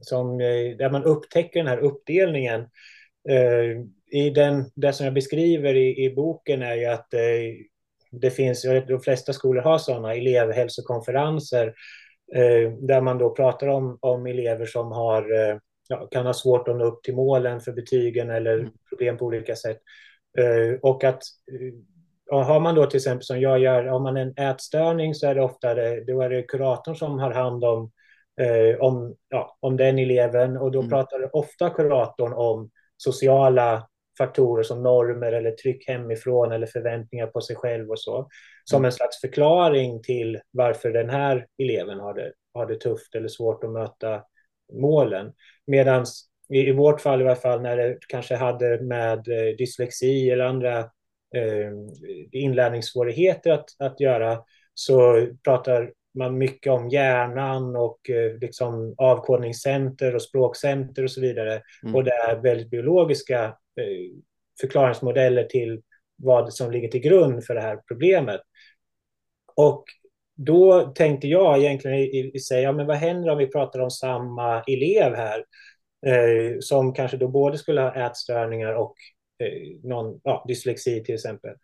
som, eh, där man upptäcker den här uppdelningen. Eh, I den, det som jag beskriver i, i boken är ju att eh, det finns, de flesta skolor har sådana elevhälsokonferenser där man då pratar om, om elever som har, ja, kan ha svårt att nå upp till målen för betygen eller mm. problem på olika sätt. Och att har man då till exempel som jag gör, har man en ätstörning så är det ofta det, då är det kuratorn som har hand om, eh, om, ja, om den eleven och då mm. pratar ofta kuratorn om sociala faktorer som normer eller tryck hemifrån eller förväntningar på sig själv och så. Som mm. en slags förklaring till varför den här eleven har det, har det tufft eller svårt att möta målen. Medan i, i vårt fall i alla fall när det kanske hade med eh, dyslexi eller andra eh, inlärningssvårigheter att, att göra så pratar man mycket om hjärnan och eh, liksom avkodningscenter och språkcenter och så vidare. Mm. Och det är väldigt biologiska eh, förklaringsmodeller till vad som ligger till grund för det här problemet. Och då tänkte jag egentligen i, i sig, ja, men vad händer om vi pratar om samma elev här? Eh, som kanske då både skulle ha ätstörningar och eh, någon, ja, dyslexi till exempel.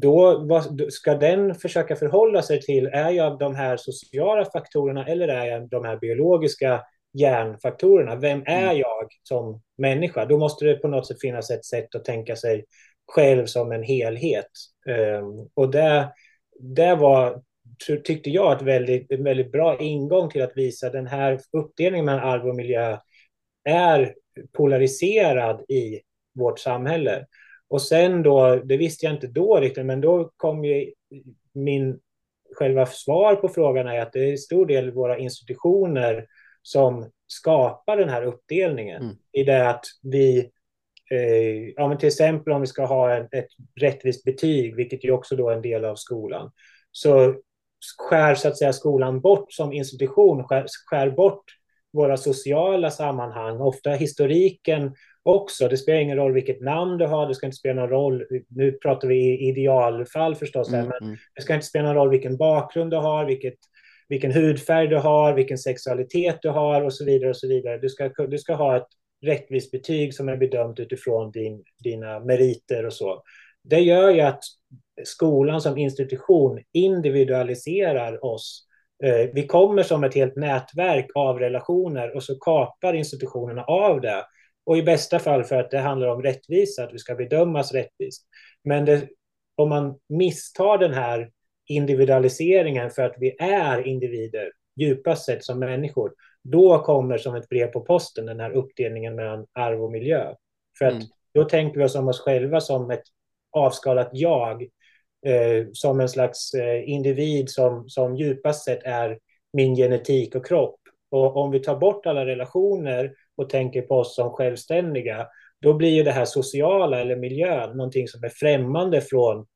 Då vad, ska den försöka förhålla sig till, är jag de här sociala faktorerna eller är jag de här biologiska hjärnfaktorerna? Vem är mm. jag som människa? Då måste det på något sätt finnas ett sätt att tänka sig själv som en helhet. Um, och det, det var, tyckte jag, ett väldigt, en väldigt bra ingång till att visa den här uppdelningen mellan arv och miljö är polariserad i vårt samhälle. Och sen då, det visste jag inte då riktigt, men då kom ju min själva svar på frågan är att det är stor del våra institutioner som skapar den här uppdelningen. Mm. I det att vi, eh, ja men till exempel om vi ska ha en, ett rättvist betyg, vilket ju också då är en del av skolan, så skär så att säga skolan bort som institution, skär, skär bort våra sociala sammanhang, ofta historiken också. Det spelar ingen roll vilket namn du har, det ska inte spela någon roll, nu pratar vi i idealfall förstås, mm, men mm. det ska inte spela någon roll vilken bakgrund du har, vilket, vilken hudfärg du har, vilken sexualitet du har och så vidare. och så vidare. Du ska, du ska ha ett rättvist betyg som är bedömt utifrån din, dina meriter och så. Det gör ju att skolan som institution individualiserar oss Eh, vi kommer som ett helt nätverk av relationer och så kapar institutionerna av det. Och i bästa fall för att det handlar om rättvisa, att vi ska bedömas rättvist. Men det, om man misstar den här individualiseringen för att vi är individer, djupast sett som människor, då kommer som ett brev på posten den här uppdelningen mellan arv och miljö. För att mm. då tänker vi oss om oss själva som ett avskalat jag eh, som en slags eh, individ som, som djupast sett är min genetik och kropp. Och om vi tar bort alla relationer och tänker på oss som självständiga, då blir ju det här sociala eller miljön någonting som är främmande från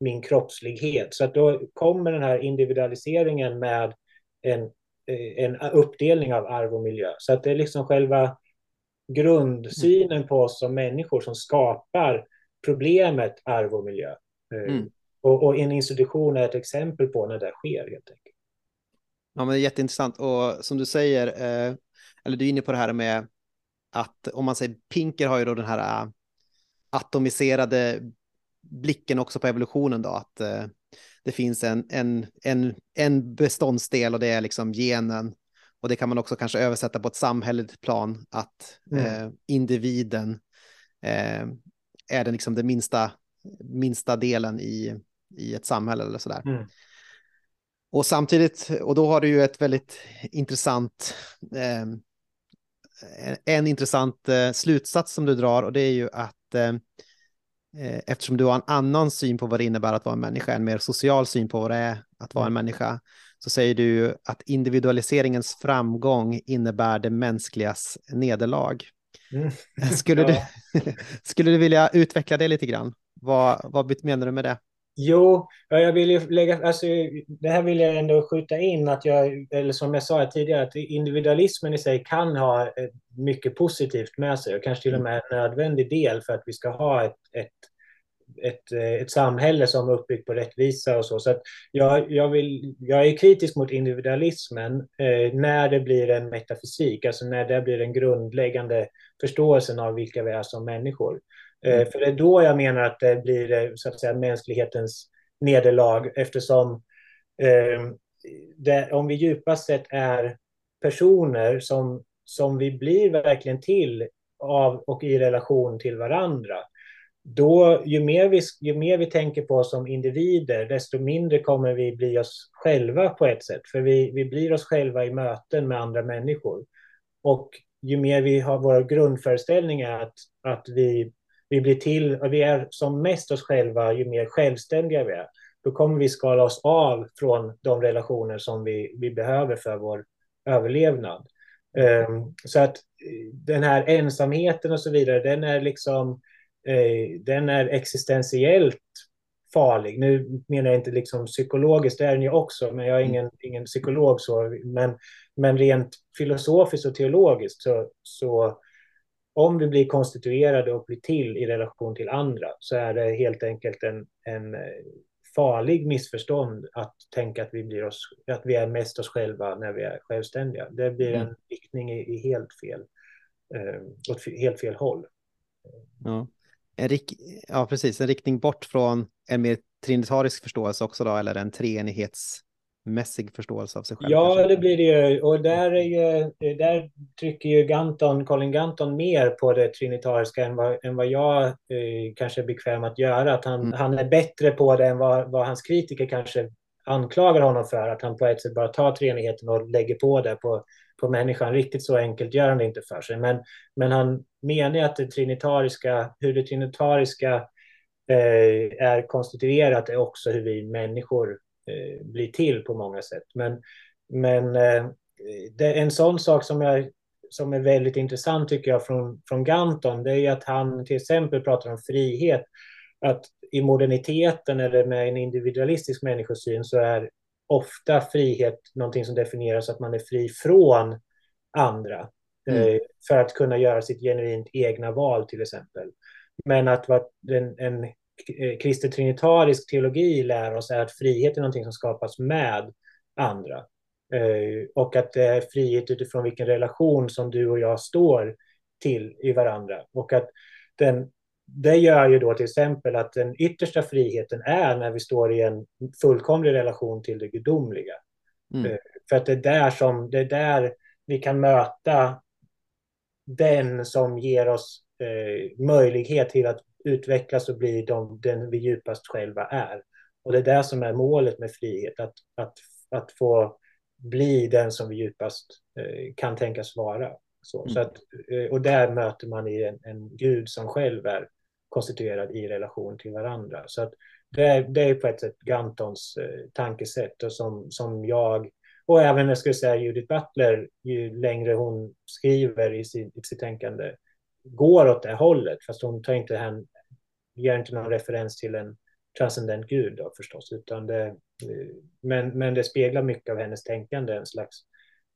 min kroppslighet. Så att då kommer den här individualiseringen med en, eh, en uppdelning av arv och miljö. Så att det är liksom själva grundsynen på oss som människor som skapar problemet arv och miljö. Eh, mm. Och, och, en institution är ett exempel på när det sker helt enkelt. Ja, men det är jätteintressant och som du säger, eh, eller du är inne på det här med att om man säger Pinker har ju då den här äh, atomiserade blicken också på evolutionen då, att eh, det finns en, en, en, en beståndsdel och det är liksom genen. Och det kan man också kanske översätta på ett samhälleligt plan, att mm. eh, individen eh, är den, liksom den minsta, minsta delen i, i ett samhälle eller sådär. Mm. Och samtidigt, och då har du ju ett väldigt intressant, eh, en intressant eh, slutsats som du drar och det är ju att eh, eh, eftersom du har en annan syn på vad det innebär att vara en människa, en mer social syn på vad det är att vara en mm. människa, så säger du att individualiseringens framgång innebär det mänskligas nederlag. Mm. Skulle, ja. du, skulle du vilja utveckla det lite grann? Vad, vad menar du med det? Jo, jag vill ju lägga, alltså, det här vill jag ändå skjuta in att jag, eller som jag sa tidigare, att individualismen i sig kan ha eh, mycket positivt med sig och kanske till och med en nödvändig del för att vi ska ha ett, ett, ett, eh, ett samhälle som är uppbyggt på rättvisa och så. Så att jag, jag, vill, jag är kritisk mot individualismen eh, när det blir en metafysik, alltså när det blir den grundläggande förståelsen av vilka vi är som människor. Mm. För det är då jag menar att det blir eh, så att säga, mänsklighetens nederlag eftersom eh, det, om vi djupast sett är personer som, som vi blir verkligen till av och i relation till varandra, då, ju mer, vi, ju mer vi tänker på oss som individer, desto mindre kommer vi bli oss själva på ett sätt. För vi, vi blir oss själva i möten med andra människor. Och ju mer vi har våra grundföreställningar att, att vi, vi blir till, och vi är som mest oss själva, ju mer självständiga vi är, då kommer vi skala oss av från de relationer som vi, vi behöver för vår överlevnad. Um, så att eh, den här ensamheten och så vidare, den är liksom eh, den är existentiellt farlig. Nu menar jag inte liksom psykologiskt, det är den ju också, men jag är ingen, ingen psykolog så, men, men rent filosofiskt och teologiskt så, så om vi blir konstituerade och blir till i relation till andra så är det helt enkelt en, en eh, farlig missförstånd att tänka att vi, blir oss, att vi är mest oss själva när vi är självständiga. Det blir en mm. riktning i, i helt fel, eh, åt helt fel håll. Ja en, rik ja, precis, en riktning bort från en mer trinitarisk förståelse också då, eller en treenighetsmässig förståelse av sig själv? Ja, kanske. det blir det ju. Och där, är ju, där trycker ju Ganton, Colin Ganton mer på det trinitariska än vad, än vad jag eh, kanske är bekväm att göra. Att han, mm. han är bättre på det än vad, vad hans kritiker kanske anklagar honom för. Att han på ett sätt bara tar treenigheten och lägger på det på på människan. Riktigt så enkelt gör han det inte för sig. Men, men han menar att det trinitariska, hur det trinitariska eh, är konstituerat är också hur vi människor eh, blir till på många sätt. Men, men eh, det, en sån sak som, jag, som är väldigt intressant tycker jag från, från Ganton, det är att han till exempel pratar om frihet. Att i moderniteten eller med en individualistisk människosyn så är ofta frihet någonting som definieras att man är fri från andra mm. eh, för att kunna göra sitt genuint egna val till exempel. Men att vad en, en eh, kristet trinitarisk teologi lär oss är att frihet är någonting som skapas med andra. Eh, och att det är frihet utifrån vilken relation som du och jag står till i varandra. Och att den det gör ju då till exempel att den yttersta friheten är när vi står i en fullkomlig relation till det gudomliga. Mm. Eh, för att det är, där som, det är där vi kan möta den som ger oss eh, möjlighet till att utvecklas och bli de, den vi djupast själva är. Och det är det som är målet med frihet, att, att, att få bli den som vi djupast eh, kan tänkas vara. Så, mm. så att, eh, och där möter man i en, en Gud som själv är konstituerad i relation till varandra. Så att det, är, det är på ett sätt Gantons eh, tankesätt och som, som jag och även jag skulle säga Judith Butler, ju längre hon skriver i, sin, i sitt tänkande, går åt det hållet. Fast hon tar inte hen, ger inte någon referens till en transcendent gud då, förstås. Utan det, eh, men, men det speglar mycket av hennes tänkande, en slags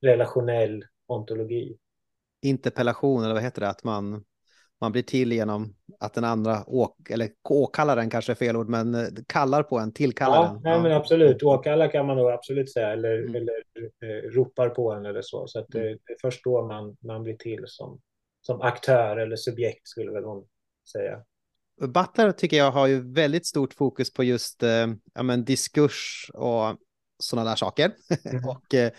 relationell ontologi. Interpellation, eller vad heter det? Att man man blir till genom att den andra åk, eller åkallar den kanske är fel ord, men eh, kallar på en, tillkallar ja, den. Nej, ja. men absolut, åkallar kan man nog absolut säga, eller, mm. eller eh, ropar på en eller så. Så att det, mm. det är först då man, man blir till som, som aktör eller subjekt skulle väl hon säga. Butler tycker jag har ju väldigt stort fokus på just eh, ja, men diskurs och sådana där saker. Mm. och eh,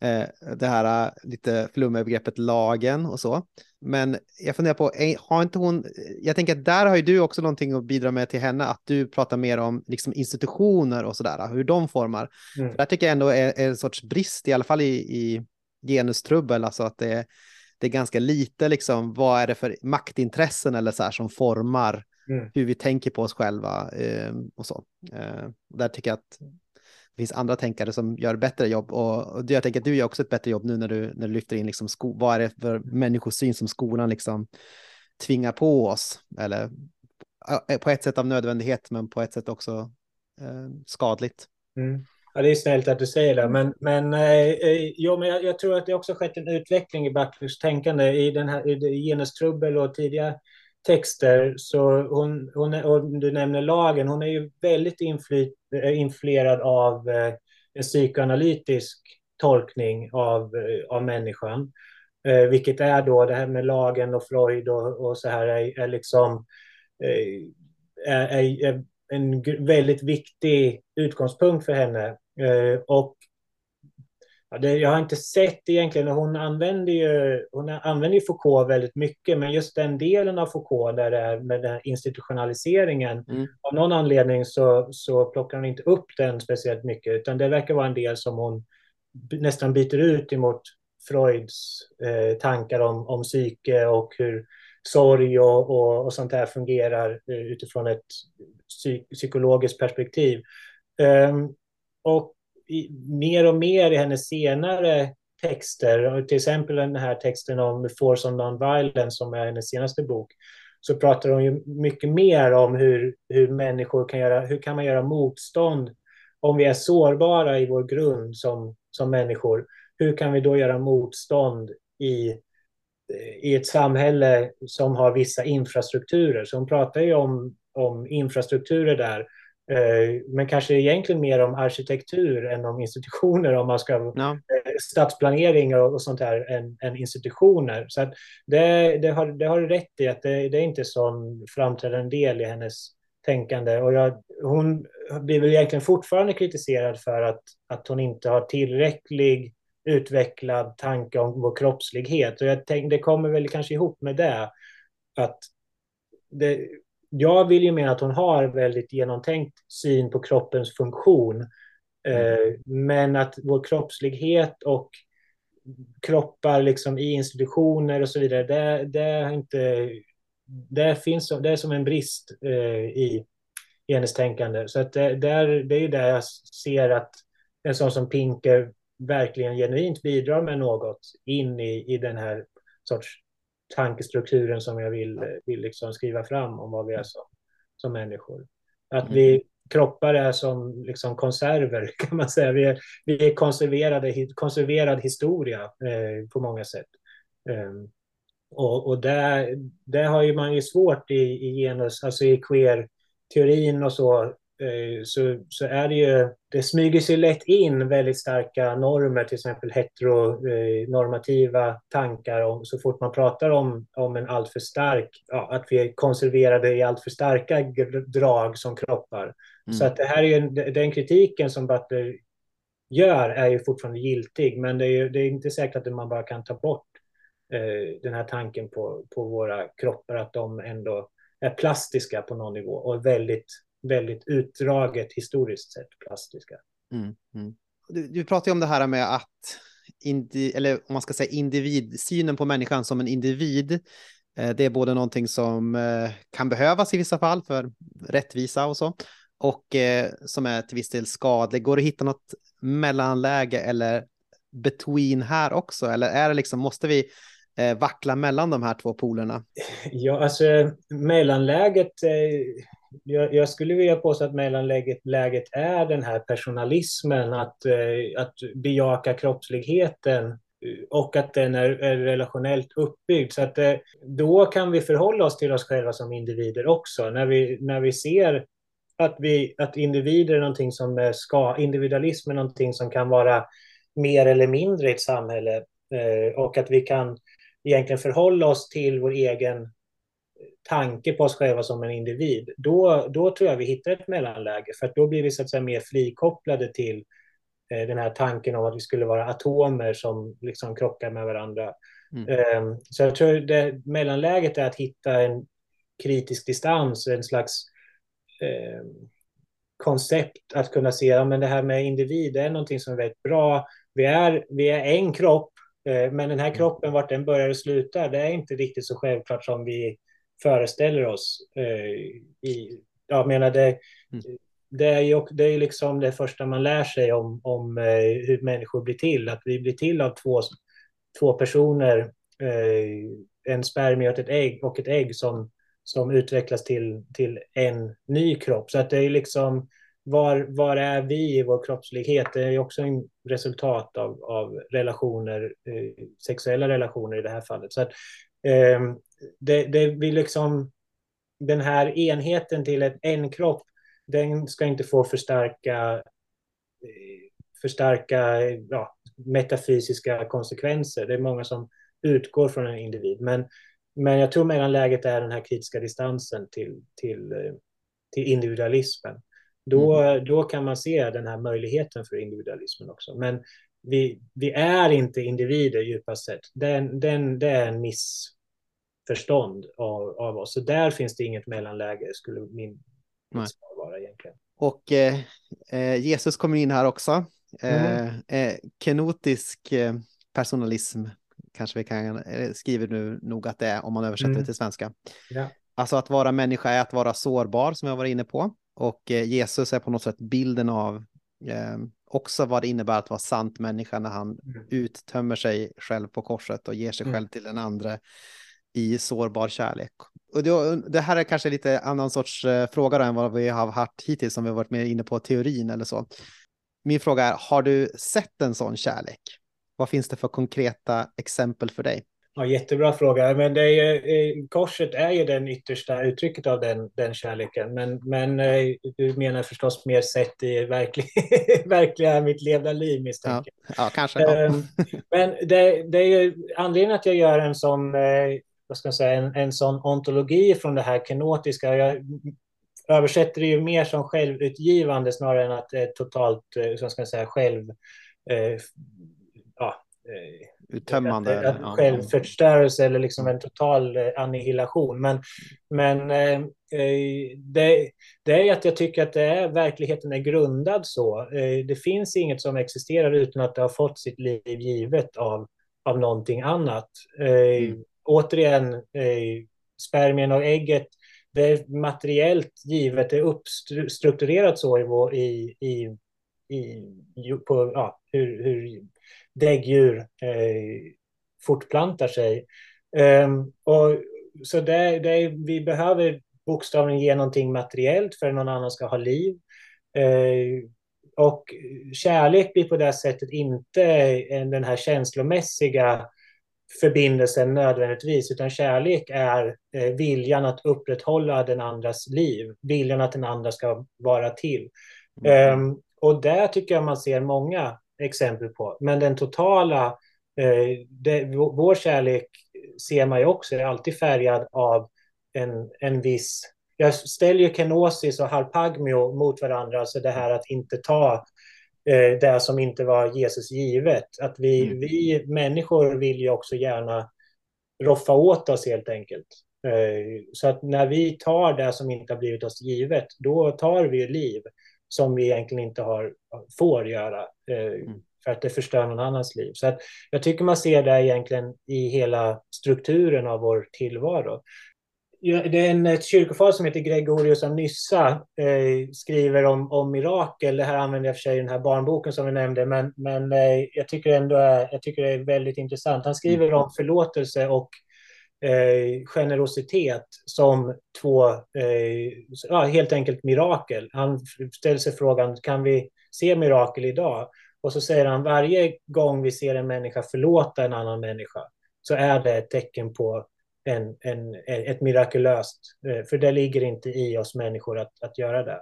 Eh, det här eh, lite flummiga begreppet lagen och så. Men jag funderar på, har inte hon, jag tänker att där har ju du också någonting att bidra med till henne, att du pratar mer om liksom institutioner och sådär, hur de formar. Mm. För där tycker jag ändå är, är en sorts brist, i alla fall i, i genustrubbel, alltså att det, det är ganska lite liksom, vad är det för maktintressen eller så här som formar mm. hur vi tänker på oss själva eh, och så. Eh, där tycker jag att det finns andra tänkare som gör bättre jobb och, jag tänker att du gör också ett bättre jobb nu när du, när du lyfter in liksom sko, vad är det för människosyn som skolan liksom tvingar på oss eller på ett sätt av nödvändighet men på ett sätt också eh, skadligt. Mm. Ja, det är snällt att du säger det, men, men, eh, eh, jo, men jag, jag, tror att det också skett en utveckling i Butlers tänkande i den här i genustrubbel och tidiga texter. Så hon, hon är, och du nämner lagen, hon är ju väldigt infly, eh, influerad av eh, en psykoanalytisk tolkning av, eh, av människan. Eh, vilket är då det här med lagen och Freud och, och så här är, är liksom eh, är, är, en väldigt viktig utgångspunkt för henne. Eh, och Ja, det, jag har inte sett egentligen, hon använder ju, hon använder ju Foucault väldigt mycket, men just den delen av Foucault där det är med den här institutionaliseringen, mm. av någon anledning så, så plockar hon inte upp den speciellt mycket, utan det verkar vara en del som hon nästan byter ut emot Freuds eh, tankar om, om psyke och hur sorg och, och, och sånt här fungerar eh, utifrån ett psyk psykologiskt perspektiv. Um, och i, mer och mer i hennes senare texter, till exempel den här texten om Force of Non-Violence som är hennes senaste bok, så pratar hon ju mycket mer om hur, hur människor kan göra, hur kan man göra motstånd om vi är sårbara i vår grund som, som människor. Hur kan vi då göra motstånd i, i ett samhälle som har vissa infrastrukturer? Så hon pratar ju om, om infrastrukturer där Eh, men kanske egentligen mer om arkitektur än om institutioner om man ska ja. Eh, stadsplanering och, sånt där än, än institutioner. Så det, det, har, det har du rätt i att det, det är inte sån framträdande del i hennes tänkande och jag, hon blir väl egentligen fortfarande kritiserad för att, att hon inte har tillräcklig utvecklad tanke om vår kroppslighet och jag tänkte det kommer väl kanske ihop med det att det, jag vill ju mena att hon har väldigt genomtänkt syn på kroppens funktion. Mm. Men att vår kroppslighet och kroppar liksom i institutioner och så vidare, det, det, inte, det, finns, det är som en brist eh, i, i hennes tänkande. Så att det, där, det är ju där jag ser att en sån som Pinker verkligen genuint bidrar med något in i, i den här sorts tankestrukturen som jag vill, vill liksom skriva fram om vad vi är som, som människor. Att mm. vi kroppar är som liksom konserver kan man säga. Vi är, vi är konserverade, konserverad historia eh, på många sätt. Eh, och och det, det har ju man ju svårt i, i genus, alltså i queer-teorin och så, så, så är det ju, det smyger sig lätt in väldigt starka normer, till exempel heteronormativa tankar om så fort man pratar om, om en alltför stark, ja, att vi är konserverade i alltför starka drag som kroppar. Mm. Så att det här är ju, den kritiken som Butler gör är ju fortfarande giltig, men det är, ju, det är inte säkert att man bara kan ta bort eh, den här tanken på, på våra kroppar, att de ändå är plastiska på någon nivå och väldigt väldigt utdraget historiskt sett plastiska. Mm, mm. Du, du pratar ju om det här med att, indi, eller om man ska säga individ, synen på människan som en individ. Eh, det är både någonting som eh, kan behövas i vissa fall för rättvisa och så, och eh, som är till viss del skadlig. Går det att hitta något mellanläge eller between här också? Eller är det liksom, måste vi vackla mellan de här två polerna? Ja, alltså mellanläget jag, jag, skulle vilja påstå att mellanläget läget är den här personalismen, att, eh, att bejaka kroppsligheten eh, och att den är, är relationellt uppbyggd. Så att eh, då kan vi förhålla oss till oss själva som individer också. När vi, när vi ser att, vi, att individer är någonting som ska, individualism är någonting som kan vara mer eller mindre i ett samhälle eh, och att vi kan egentligen förhålla oss till vår egen tanke på oss själva som en individ, då, då tror jag vi hittar ett mellanläge. För att då blir vi så att säga mer frikopplade till eh, den här tanken om att vi skulle vara atomer som liksom krockar med varandra. Mm. Eh, så jag tror det mellanläget är att hitta en kritisk distans, en slags eh, koncept att kunna se ja, det här med individ är någonting som är väldigt bra. Vi är, vi är en kropp, eh, men den här mm. kroppen, vart den börjar och slutar, det är inte riktigt så självklart som vi föreställer oss. Eh, i, jag menar, det, mm. det är ju det är liksom det första man lär sig om, om eh, hur människor blir till, att vi blir till av två, två personer, eh, en spermie och ett ägg, och ett ägg som, som utvecklas till, till en ny kropp. Så att det är liksom, var, var är vi i vår kroppslighet? Det är också en resultat av, av relationer, eh, sexuella relationer i det här fallet. Så att, eh, det, det blir liksom den här enheten till ett, en kropp, den ska inte få förstärka, eh, förstärka ja, metafysiska konsekvenser. Det är många som utgår från en individ. Men, men jag tror mellanläget är den här kritiska distansen till, till, eh, till individualismen. Då, mm. då kan man se den här möjligheten för individualismen också. Men vi, vi är inte individer djupast sett. Den, den, det är en missförstånd av, av oss. Så där finns det inget mellanläge, skulle min, svar vara egentligen. Och eh, eh, Jesus kommer in här också. Mm. Eh, kenotisk eh, personalism kanske vi kan eh, skriva nu nog att det är om man översätter mm. det till svenska. Ja. Alltså att vara människa är att vara sårbar som jag var inne på. Och eh, Jesus är på något sätt bilden av eh, också vad det innebär att vara sant människa när han mm. uttömmer sig själv på korset och ger sig mm. själv till den andra i sårbar kärlek. Och det, det här är kanske lite annan sorts eh, fråga än vad vi har haft hittills som vi har varit mer inne på teorin eller så. Min fråga är, har du sett en sån kärlek? Vad finns det för konkreta exempel för dig? Ja, jättebra fråga. Men det är, eh, korset är ju den yttersta uttrycket av den, den kärleken. Men, men eh, du menar förstås mer sett i verklig, verkliga mitt levda liv misstänker ja, ja, kanske. Ja. Ehm, men det, det är ju anledningen att jag gör en sån, vad ska jag säga, en, en sån ontologi från det här kenotiska. Jag översätter det ju mer som självutgivande snarare än att det är totalt, så ska jag säga, själv ja, uttömmande. Att, att självförstörelse eller liksom en total eh, annihilation. Men, men eh, eh, det, det är att jag tycker att det är, verkligheten är grundad så. Eh, det finns inget som existerar utan att det har fått sitt liv givet av, av någonting annat. Eh, mm. Återigen, eh, spermien och ägget det är materiellt givet, det är uppstrukturerat så i, vår, i, i, i, på, ja, hur, hur däggdjur eh, fortplantar sig. Um, och, så det, det, vi behöver bokstavligen ge någonting materiellt för att någon annan ska ha liv. Uh, och kärlek blir på det sättet inte den här känslomässiga förbindelsen nödvändigtvis, utan kärlek är eh, viljan att upprätthålla den andras liv, viljan att den andra ska vara till. Mm. Um, och där tycker jag man ser många exempel på. Men den totala, eh, det, vår kärlek ser man ju också är alltid färgad av en, en viss... Jag ställer ju kenosis och harpagmio mot varandra, alltså det här att inte ta eh, det som inte var Jesus givet. Att vi, mm. vi människor vill ju också gärna roffa åt oss helt enkelt. Eh, så att när vi tar det som inte har blivit oss givet, då tar vi liv som vi egentligen inte har, får göra eh, mm. för att det förstör någon annans liv. Så att jag tycker man ser det egentligen i hela strukturen av vår tillvaro. Det är en ett kyrkofar som heter Gregorius av Nyssa eh, skriver om, om mirakel. Det här använder jag för sig i den här barnboken som vi nämnde, men, men eh, jag tycker ändå är, jag tycker det är väldigt intressant. Han skriver mm. om förlåtelse och eh, generositet som två, eh, ja, helt enkelt mirakel. Han ställer sig frågan, kan vi se mirakel idag? Och så säger han, varje gång vi ser en människa förlåta en annan människa så är det ett tecken på en, en, ett mirakulöst, eh, för det ligger inte i oss människor att, att göra det.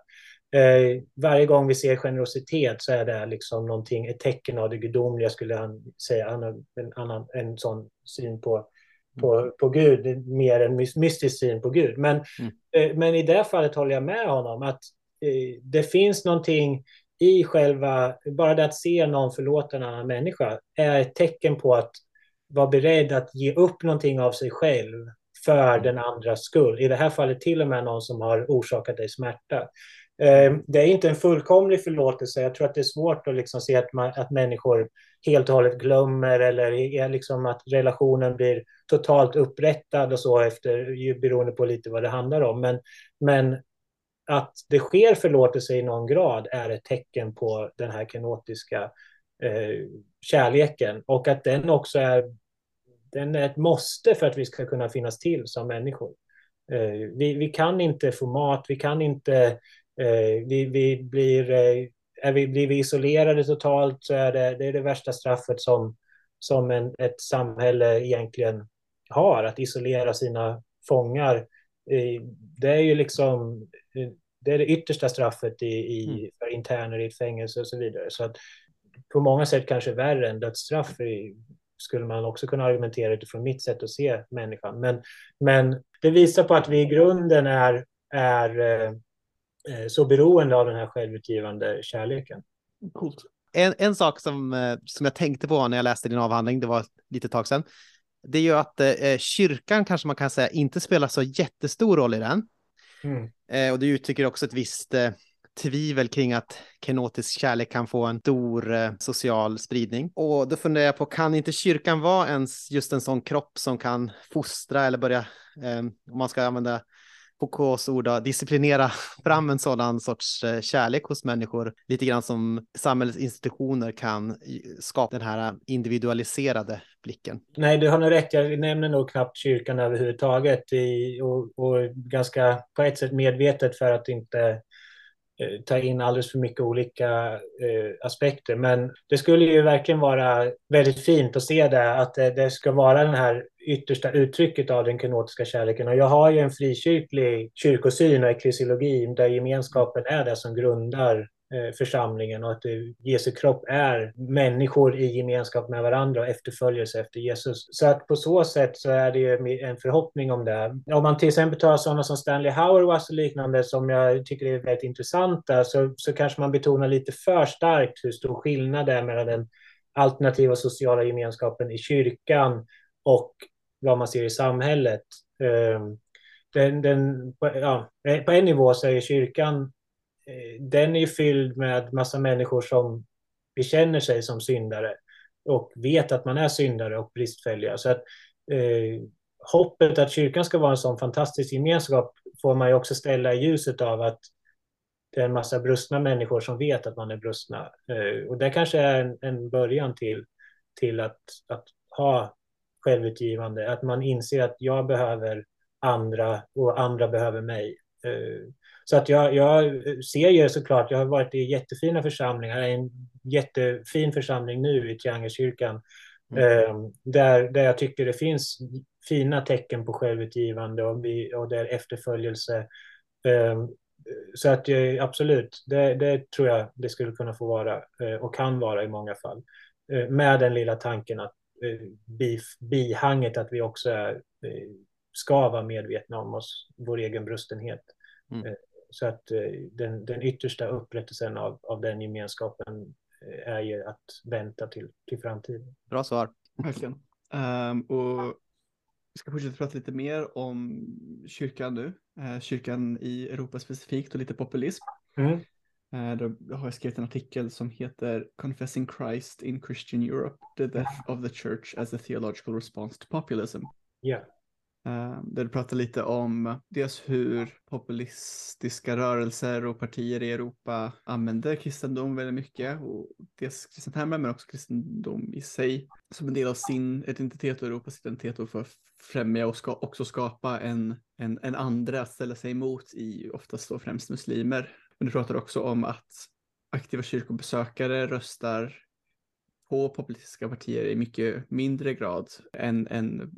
Eh, varje gång vi ser generositet så är det liksom någonting, ett tecken av det gudomliga skulle han säga. Han har en, annan, en sån syn på på, på Gud, mer en mystisk syn på Gud. Men, mm. eh, men i det fallet håller jag med honom att eh, det finns någonting i själva, bara det att se någon förlåta en annan människa är ett tecken på att vara beredd att ge upp någonting av sig själv för mm. den andras skull. I det här fallet till och med någon som har orsakat dig smärta. Eh, det är inte en fullkomlig förlåtelse. Jag tror att det är svårt att liksom se att, man, att människor helt och hållet glömmer eller liksom att relationen blir totalt upprättad och så efter, beroende på lite vad det handlar om. Men, men att det sker förlåtelse i någon grad är ett tecken på den här kenotiska eh, kärleken och att den också är, den är ett måste för att vi ska kunna finnas till som människor. Eh, vi, vi kan inte få mat, vi kan inte, eh, vi, vi blir eh, är vi, blir vi isolerade totalt så är det det, är det värsta straffet som, som en, ett samhälle egentligen har, att isolera sina fångar. Det är ju liksom det är det yttersta straffet i, i, mm. för interner i ett fängelse och så vidare. Så att på många sätt kanske värre än dödsstraff skulle man också kunna argumentera utifrån mitt sätt att se människan. Men, men det visar på att vi i grunden är, är Eh, så beroende av den här självutgivande kärleken. Coolt. en, en sak som, eh, som jag tänkte på när jag läste din avhandling, det var lite tag sedan, det är ju att eh, kyrkan kanske man kan säga inte spelar så jättestor roll i den. Mm. Eh, och det uttrycker också ett visst eh, tvivel kring att kenotisk kärlek kan få en stor eh, social spridning. Och då funderar jag på, kan inte kyrkan vara ens just en sån kropp som kan fostra eller börja, eh, om man ska använda Foucaults ord, disciplinera fram en sådan sorts eh, kärlek hos människor, lite grann som samhällets institutioner kan skapa den här individualiserade blicken. Nej, du har nog rätt. Jag nämner nog knappt kyrkan överhuvudtaget i, och, och ganska på ett sätt medvetet för att inte Eh, ta in alldeles för mycket olika eh, aspekter. Men det skulle ju verkligen vara väldigt fint att se det, att det, det ska vara den här yttersta uttrycket av den kenotiska kärleken. Och jag har ju en frikyrklig kyrkosyn och eklesiologi där gemenskapen är det som grundar Eh, församlingen och att Jesu kropp är människor i gemenskap med varandra och efterföljelse efter Jesus. Så att på så sätt så är det ju en förhoppning om det. Om man till exempel tar sådana som Stanley Hauerwas och liknande som jag tycker är väldigt intressanta så, så kanske man betonar lite för starkt hur stor skillnad det är mellan den alternativa sociala gemenskapen i kyrkan och vad man ser i samhället. Ehm, den, den, ja, på en nivå så är kyrkan Eh, den är fylld med massa människor som bekänner sig som syndare och vet att man är syndare och bristfälliga. Så att eh, hoppet att kyrkan ska vara en sån fantastisk gemenskap får man ju också ställa i ljuset av att det är en massa brustna människor som vet att man är brustna. Eh, och det kanske är en, en början till, till att, att ha självutgivande, att man inser att jag behöver andra och andra behöver mig. Eh, så att jag, jag ser ju såklart, jag har varit i jättefina församlingar, en jättefin församling nu i Triangelkyrkan, mm. eh, där, där jag tycker det finns fina tecken på självutgivande och, och där efterföljelse. Eh, så att eh, absolut, det, det, tror jag det skulle kunna få vara eh, och kan vara i många fall. Eh, med den lilla tanken att bi, bihanget att vi också är, ska vara medvetna om oss, vår egen brustenhet. Mm. Så att eh, den, den yttersta upprättelsen av, av den gemenskapen eh, är ju att vänta till, till framtiden. Bra svar. Verkligen. Um, och vi ska fortsätta prata lite mer om kyrkan nu. Uh, kyrkan i Europa specifikt och lite populism. Mm. Uh, då har jag skrivit en artikel som heter Confessing Christ in Christian Europe, the death of the church as a theological response to populism. Yeah. Eh, där du pratar lite om dels hur populistiska rörelser och partier i Europa använder kristendom väldigt mycket och dels kristendomen men också kristendom i sig som en del av sin identitet och Europas identitet och för att främja och ska också skapa en, en, en andra att ställa sig emot i oftast då främst muslimer. Men du pratar också om att aktiva kyrkobesökare röstar på populistiska partier i mycket mindre grad än, än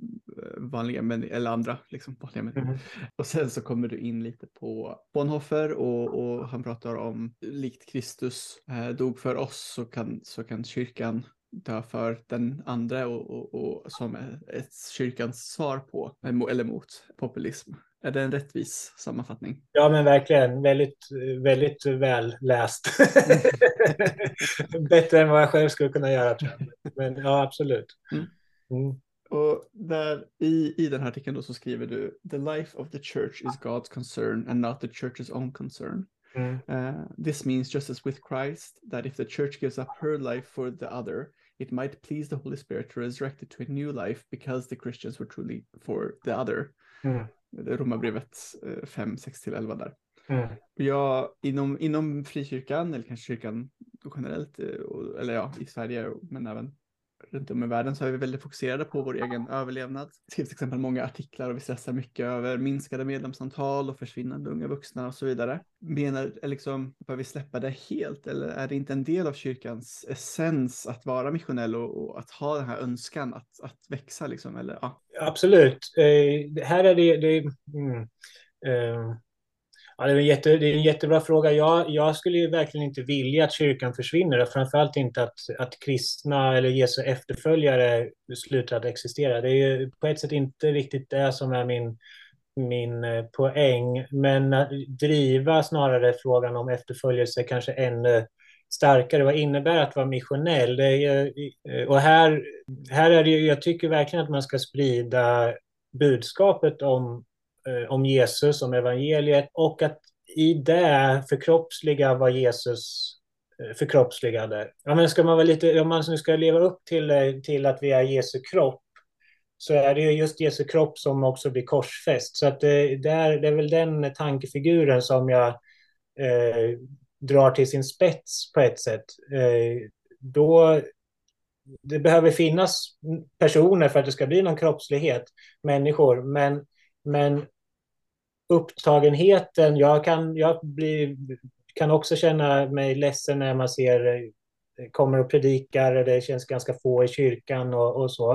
vanliga människor, eller andra liksom, vanliga människor. Mm. Och sen så kommer du in lite på Bonhoeffer och, och han pratar om likt Kristus eh, dog för oss så kan, så kan kyrkan dö för den andra och, och, och som ett kyrkans svar på eller mot populism. Är det en rättvis sammanfattning? Ja, men verkligen. Väldigt, väldigt väl läst. Bättre än vad jag själv skulle kunna göra, tror jag. Men ja, absolut. Mm. Mm. Och där i, i den här artikeln då så skriver du The life of the church is God's concern and not the church's own concern. Mm. Uh, this means just as with Christ that if the church gives up her life for the other it might please the Holy Spirit to resurrect it to a new life because the Christians were truly for the other. Mm. Romarbrevet 5, 6-11 där. Mm. Jag, inom, inom frikyrkan, eller kanske kyrkan generellt, eh, eller ja, i Sverige, men även runt om i världen så är vi väldigt fokuserade på vår egen överlevnad. Det skrivs till exempel många artiklar och vi stressar mycket över minskade medlemsantal och försvinnande unga vuxna och så vidare. Menar, liksom, bör vi släppa det helt eller är det inte en del av kyrkans essens att vara missionell och, och att ha den här önskan att, att växa? Liksom, eller, ja. Absolut. Eh, här är det, det mm, eh, Ja, det, är en jätte, det är en jättebra fråga. Jag, jag skulle ju verkligen inte vilja att kyrkan försvinner. Framförallt inte att, att kristna eller Jesu efterföljare slutar att existera. Det är ju på ett sätt inte riktigt det som är min, min eh, poäng. Men att driva snarare frågan om efterföljelse kanske ännu starkare. Vad innebär att vara missionell? Det är, eh, och här, här är det ju, jag tycker verkligen att man ska sprida budskapet om, Eh, om Jesus, om evangeliet och att i det förkroppsliga vad Jesus eh, förkroppsligade. Ja, men ska man vara lite, om man nu ska leva upp till, eh, till att vi är Jesu kropp så är det ju just Jesu kropp som också blir korsfäst. Så att det, det, är, det är väl den tankefiguren som jag eh, drar till sin spets på ett sätt. Eh, då, det behöver finnas personer för att det ska bli någon kroppslighet, människor, men, men upptagenheten, jag kan, jag blir, kan också känna mig ledsen när man ser eh, kommer och predikar, det känns ganska få i kyrkan och, och så.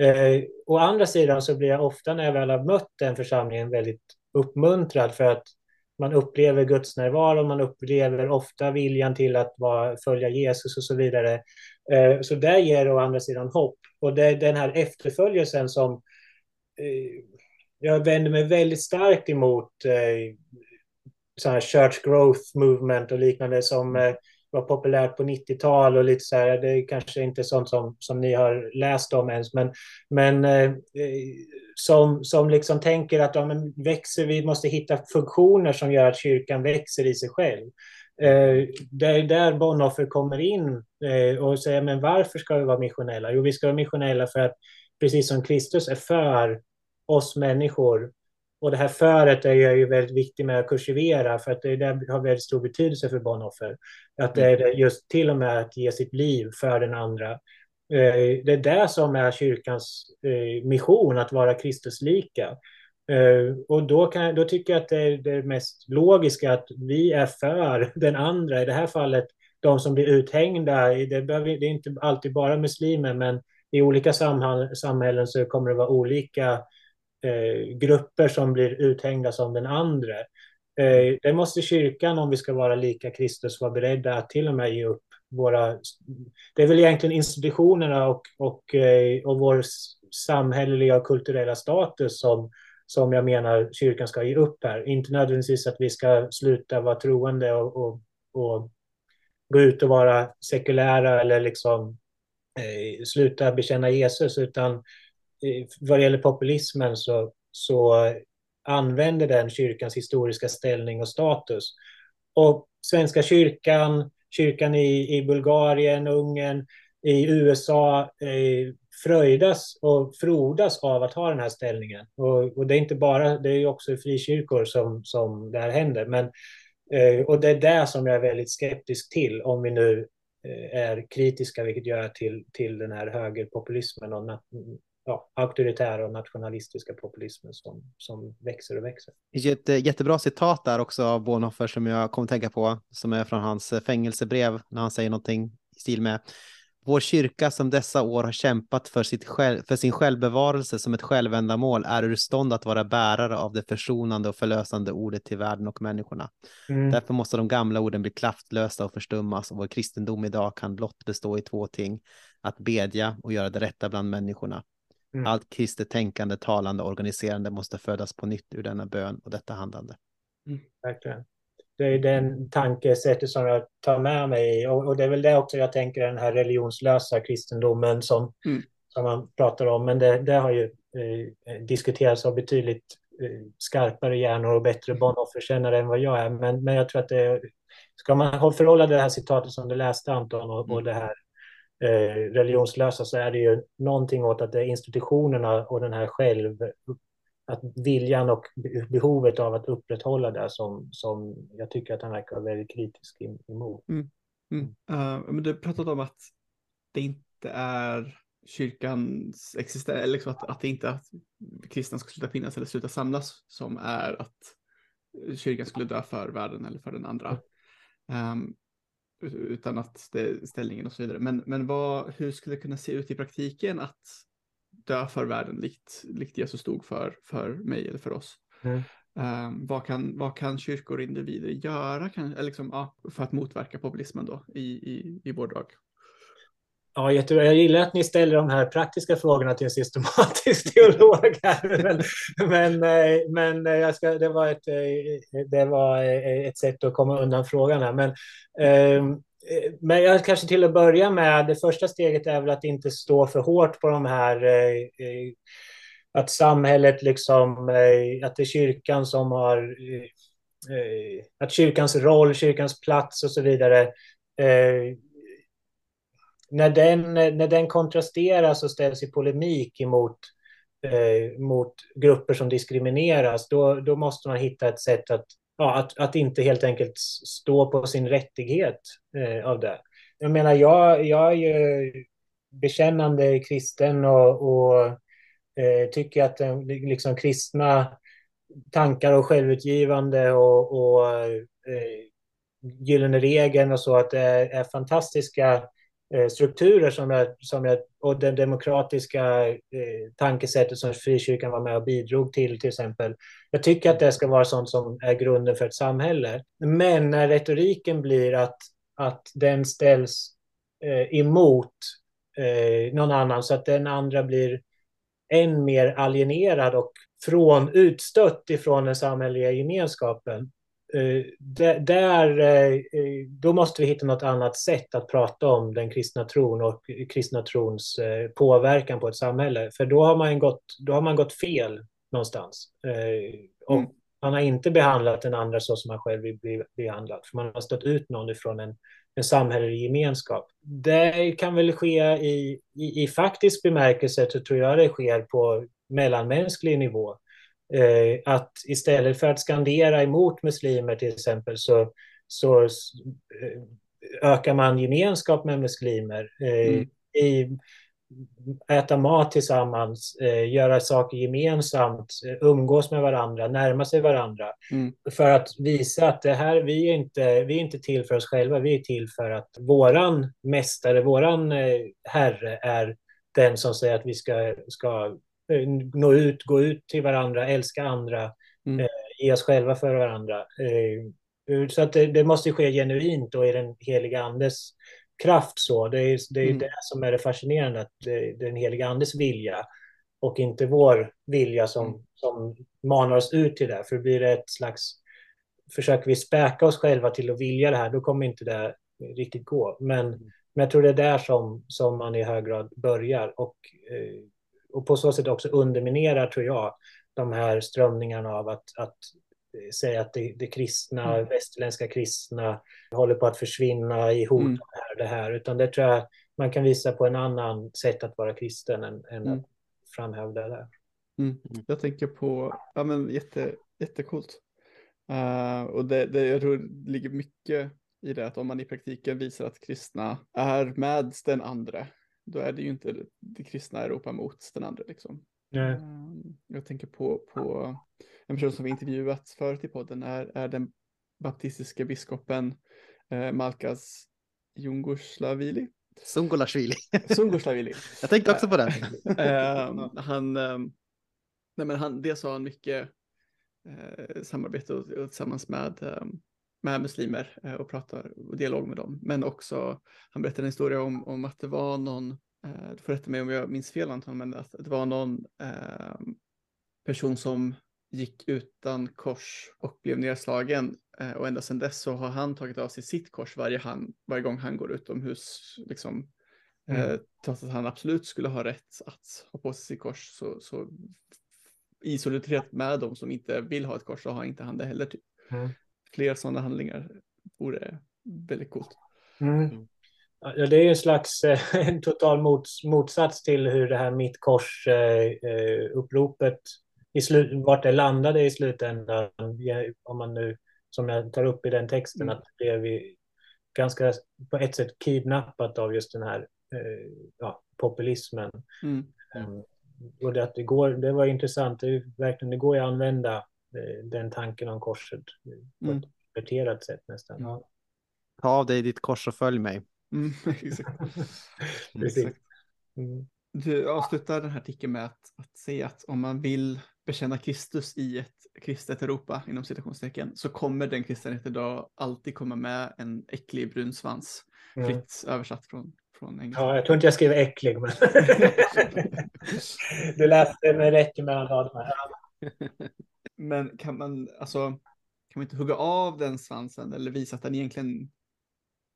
Eh, å andra sidan så blir jag ofta när jag väl har mött den församlingen väldigt uppmuntrad för att man upplever Guds närvaro, man upplever ofta viljan till att vara, följa Jesus och så vidare. Eh, så det ger å andra sidan hopp. Och det är den här efterföljelsen som eh, jag vänder mig väldigt starkt emot eh, så här church growth movement och liknande som eh, var populärt på 90-tal och lite så här, det är kanske inte sånt som, som ni har läst om ens, men, men eh, som, som liksom tänker att ja, men växer, vi måste hitta funktioner som gör att kyrkan växer i sig själv. Eh, det är där Bonhoeffer kommer in eh, och säger, men varför ska vi vara missionella? Jo, vi ska vara missionella för att precis som Kristus är för oss människor och det här föret är ju väldigt viktigt med att kursivera för att det har väldigt stor betydelse för Bonhoeffer. Att det är just till och med att ge sitt liv för den andra. Eh, det är det som är kyrkans eh, mission, att vara Kristuslika. Eh, och då, kan, då tycker jag att det är det mest logiska att vi är för den andra, i det här fallet de som blir uthängda. Det, behöver, det är inte alltid bara muslimer, men i olika samhällen så kommer det vara olika eh, grupper som blir uthängda som den andra. Eh, det måste kyrkan, om vi ska vara lika Kristus, vara beredda att till och med ge upp våra... Det är väl egentligen institutionerna och, och, eh, och vår samhälleliga och kulturella status som, som jag menar kyrkan ska ge upp här. Inte nödvändigtvis att vi ska sluta vara troende och, och, och gå ut och vara sekulära eller liksom eh, sluta bekänna Jesus, utan vad det gäller populismen så, så använder den kyrkans historiska ställning och status. Och Svenska kyrkan, kyrkan i, i Bulgarien, Ungern, i USA eh, fröjdas och frodas av att ha den här ställningen. Och, och, det är inte bara, det är också i frikyrkor som, som det här händer. Men, eh, och det är det som jag är väldigt skeptisk till om vi nu eh, är kritiska, vilket gör till, till den här högerpopulismen och ja, auktoritära och nationalistiska populismen som, som växer och växer. Ett jättebra citat där också av Bonhoeffer som jag kommer att tänka på, som är från hans fängelsebrev, när han säger någonting i stil med vår kyrka som dessa år har kämpat för, sitt själv, för sin självbevarelse som ett självändamål är ur stånd att vara bärare av det försonande och förlösande ordet till världen och människorna. Mm. Därför måste de gamla orden bli kraftlösa och förstummas och vår kristendom idag kan blott bestå i två ting, att bedja och göra det rätta bland människorna. Mm. Allt kristet tänkande, talande, organiserande måste födas på nytt ur denna bön och detta handlande. Mm, verkligen. Det är den tankesättet som jag tar med mig och, och, det är väl det också jag tänker den här religionslösa kristendomen som, mm. som man pratar om. Men det, det har ju eh, diskuterats av betydligt eh, skarpare hjärnor och bättre Bonhoefferkännare än vad jag är. Men, men jag tror att det ska man förhålla det här citatet som du läste Anton och, och mm. det här Eh, religionslösa så är det ju någonting åt att det är institutionerna och den här själv, att viljan och behovet av att upprätthålla det som, som jag tycker att han verkar väldigt kritisk emot. Mm. Mm. Uh, men du pratade om att det inte är kyrkans existens, liksom att, att det inte är att kristna ska sluta finnas eller sluta samlas som är att kyrkan skulle dö för världen eller för den andra. Um, utan att det är ställningen och så vidare. Men, men vad, hur skulle det kunna se ut i praktiken att dö för världen likt, likt Jesus stod för, för mig eller för oss? Mm. Um, vad, kan, vad kan kyrkor och individer göra kan, liksom, ja, för att motverka populismen då i, i, i vår dag? Ja, jättebra. Jag gillar att ni ställer de här praktiska frågorna till en systematisk teolog. Här. Men, men, eh, men eh, jag ska, det, var ett, eh, det var ett sätt att komma undan frågan här. Men, ehm, men jag kanske till att börja med, det första steget är väl att inte stå för hårt på de här att samhället liksom, att det är kyrkan som har, att kyrkans roll, kyrkans plats och så vidare, när den, när den kontrasteras och ställs i polemik emot eh, mot grupper som diskrimineras, då, då måste man hitta ett sätt att, ja, att, att inte helt enkelt stå på sin rättighet eh, av det. Jag menar, jag, jag är ju bekännande kristen och, och eh, tycker att eh, den liksom kristna tankar och självutgivande och, och eh, gyllene regeln och så, att det är, är fantastiska eh, Eh, strukturer som jag, som jag, och det demokratiska eh, tankesättet som frikyrkan var med och bidrog till, till exempel. Jag tycker att det ska vara sånt som är grunden för ett samhälle. Men när retoriken blir att, att den ställs eh, emot eh, någon annan så att den andra blir än mer alienerad och från, utstött ifrån den samhälleliga gemenskapen. Uh, där, uh, då måste vi hitta något annat sätt att prata om den kristna tron och kristna trons påverkan på ett samhälle. För då har man gått, då har man gått fel någonstans. och mm. man har inte behandlat den andra så som man själv vill bli behandlad. För man har stått ut någon ifrån en, en samhällelig gemenskap. Det kan väl ske i, i, i faktisk bemärkelse, så tror jag det sker på mellanmänsklig nivå. Eh, att istället för att skandera emot muslimer till exempel så, så eh, ökar man gemenskap med muslimer. Eh, mm. i, äta mat tillsammans, göra saker gemensamt, umgås med varandra, närma sig varandra. Mm. För att visa att det här, vi är, inte, vi är inte till för oss själva, vi är till för att våran mästare, våran herre är den som säger att vi ska, ska nå ut, gå ut till varandra, älska andra, mm. Eh, ge oss själva för varandra. Eh, så att det, det måste ske genuint och i den heliga andes kraft så. Det är, det, är mm. det som är det fascinerande, att det, det är den heliga andes vilja och inte vår vilja som, mm. som manar oss ut till det. För blir det ett slags, försöker vi späka oss själva till att vilja det här, då kommer inte det riktigt gå. Men, mm. men jag tror det är där som, som man i hög grad börjar och, eh, och på så sätt också underminerar, tror jag, de här strömningarna av att, att säga att det, det kristna, mm. västerländska kristna håller på att försvinna i hot mm. det här, det här, utan det tror jag man kan visa på en annan sätt att vara kristen än, än mm. att framhäva det. Mm. Jag tänker på, ja men jätte, jättecoolt. Uh, och det, det, jag tror det ligger mycket i det att om man i praktiken visar att kristna är med den andra, då är det ju inte det kristna Europa mot den andra liksom. Uh, jag tänker på, på en person som vi intervjuat förut i podden är, är den baptistiska biskopen eh, Malkas Jungoslavili. Sungolashvili. Sungolashvili. Jag tänkte också på det. uh, han, um, nej men han, dels har han mycket uh, samarbete och, och tillsammans med, um, med muslimer uh, och pratar och dialog med dem. Men också, han berättade en historia om, om att det var någon, uh, du får rätta mig om jag minns fel Anton, men att det var någon ehm, person som gick utan kors och blev nedslagen. Eh, och ända sedan dess så har han tagit av sig sitt kors varje, han, varje gång han går utomhus. Liksom, mm. eh, trots att han absolut skulle ha rätt att ha på sig sitt kors så, så i solidaritet med de som inte vill ha ett kors så har inte han det heller. Typ. Mm. Fler sådana handlingar vore väldigt coolt. Mm. mm. Ja, det är en slags eh, en total mots, motsats till hur det här mitt kors eh, eh uppropet i slut, vart det landade i slutändan, om man nu, som jag tar upp i den texten, mm. att det blev ganska på ett sätt kidnappat av just den här ja, populismen. Mm. Och det, att det, går, det var intressant, det, verkligen, det går att använda den tanken om korset på mm. ett inverterat sätt nästan. Ja. Ta av dig ditt kors och följ mig. Mm, Precis. Mm. Du avslutar den här artikeln med att, att säga att om man vill bekänna Kristus i ett kristet Europa inom citationstecken så kommer den kristenheten idag alltid komma med en äcklig brun svans. Mm. Fritt översatt från, från engelska. Ja, jag tror inte jag skrev äcklig, men du läste med rätt mellan raderna men kan man, alltså, kan man inte hugga av den svansen eller visa att den egentligen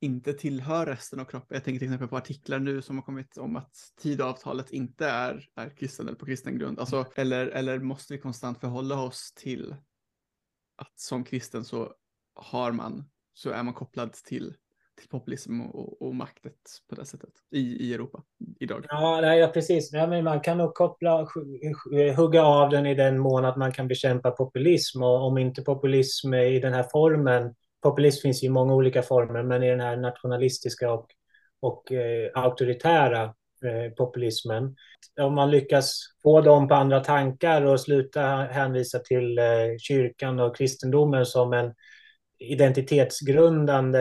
inte tillhör resten av kroppen. Jag tänker till exempel på artiklar nu som har kommit om att tidavtalet inte är, är kristen eller på kristen grund. Alltså, eller, eller måste vi konstant förhålla oss till att som kristen så har man, så är man kopplad till till populism och, och maktet på det sättet i, i Europa idag. Ja, nej, ja precis. Ja, men man kan nog koppla, hugga av den i den mån att man kan bekämpa populism och om inte populism i den här formen. Populism finns i många olika former, men i den här nationalistiska och, och eh, auktoritära eh, populismen. Om man lyckas få dem på andra tankar och sluta hänvisa till eh, kyrkan och kristendomen som en identitetsgrundande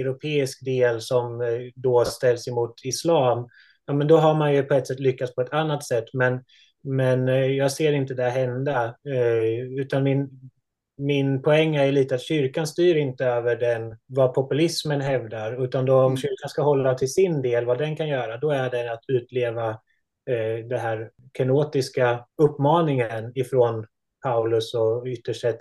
europeisk del som eh, då ställs emot islam, ja, men då har man ju på ett sätt lyckats på ett annat sätt. Men, men eh, jag ser inte det hända. Eh, utan min, min poäng är lite att kyrkan styr inte över den, vad populismen hävdar, utan då om mm. kyrkan ska hålla till sin del, vad den kan göra, då är det att utleva eh, det här kenotiska uppmaningen ifrån Paulus och ytterst sett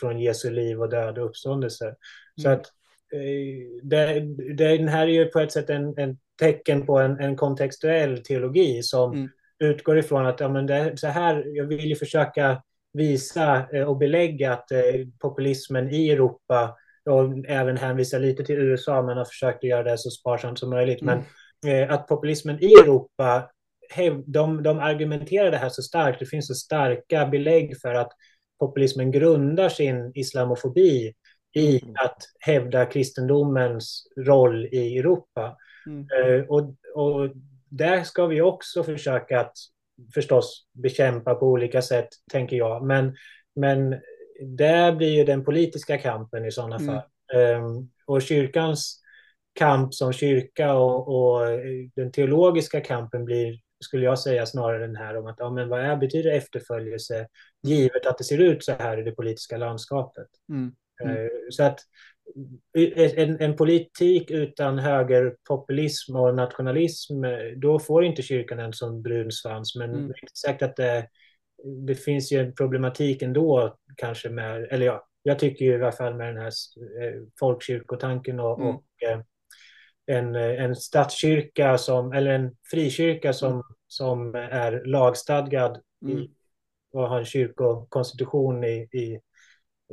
från Jesu liv och död och uppståndelse. Mm. Så att eh, det, den här är ju på ett sätt en, en tecken på en, en kontextuell teologi som mm. utgår ifrån att ja, men det, så här, jag vill ju försöka visa eh, och belägga att eh, populismen i Europa och även hänvisa lite till USA, men har försökt att göra det så sparsamt som möjligt. Mm. Men att populismen i Europa de, de argumenterar det här så starkt, det finns så starka belägg för att populismen grundar sin islamofobi i mm. att hävda kristendomens roll i Europa. Mm. Uh, och, och där ska vi också försöka att förstås bekämpa på olika sätt, tänker jag. Men, men där blir ju den politiska kampen i sådana mm. fall. Um, och kyrkans kamp som kyrka och, och, den teologiska kampen blir skulle jag säga snarare den här om att ja, men vad är, betyder efterföljelse givet att det ser ut så här i det politiska landskapet. Mm. Mm. Så att en, en, politik utan högerpopulism och nationalism, då får inte kyrkan en sån brun svans. Men mm. det är inte säkert att det, det finns ju en problematik ändå kanske med, eller ja, jag tycker ju i alla fall med den här eh, folkkyrkotanken och, mm. och en, en statskyrka som, eller en frikyrka som, mm. som är lagstadgad mm. i, och har en kyrkokonstitution i, i,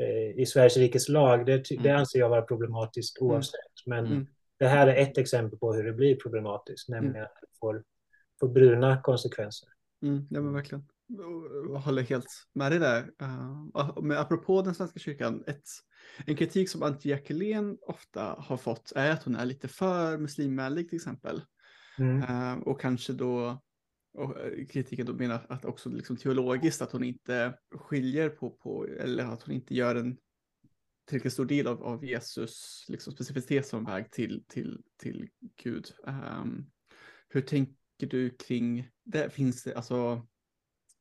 eh, i Sveriges rikes lag. Det, det mm. anser jag vara problematiskt mm. oavsett. Men mm. det här är ett exempel på hur det blir problematiskt, nämligen att det får, får bruna konsekvenser. Mm, ja, men verkligen. Jag håller helt med dig där. Uh, men apropå den svenska kyrkan, ett, en kritik som Antje Jackelén ofta har fått är att hon är lite för muslimvänlig till exempel. Mm. Uh, och kanske då och eh, kritiken då menar att också liksom teologiskt att hon inte skiljer på, på eller att hon inte gör en tillräckligt stor del av, av Jesus liksom specificitet som väg till, till, till Gud. Um, hur tänker du kring det? Finns det, alltså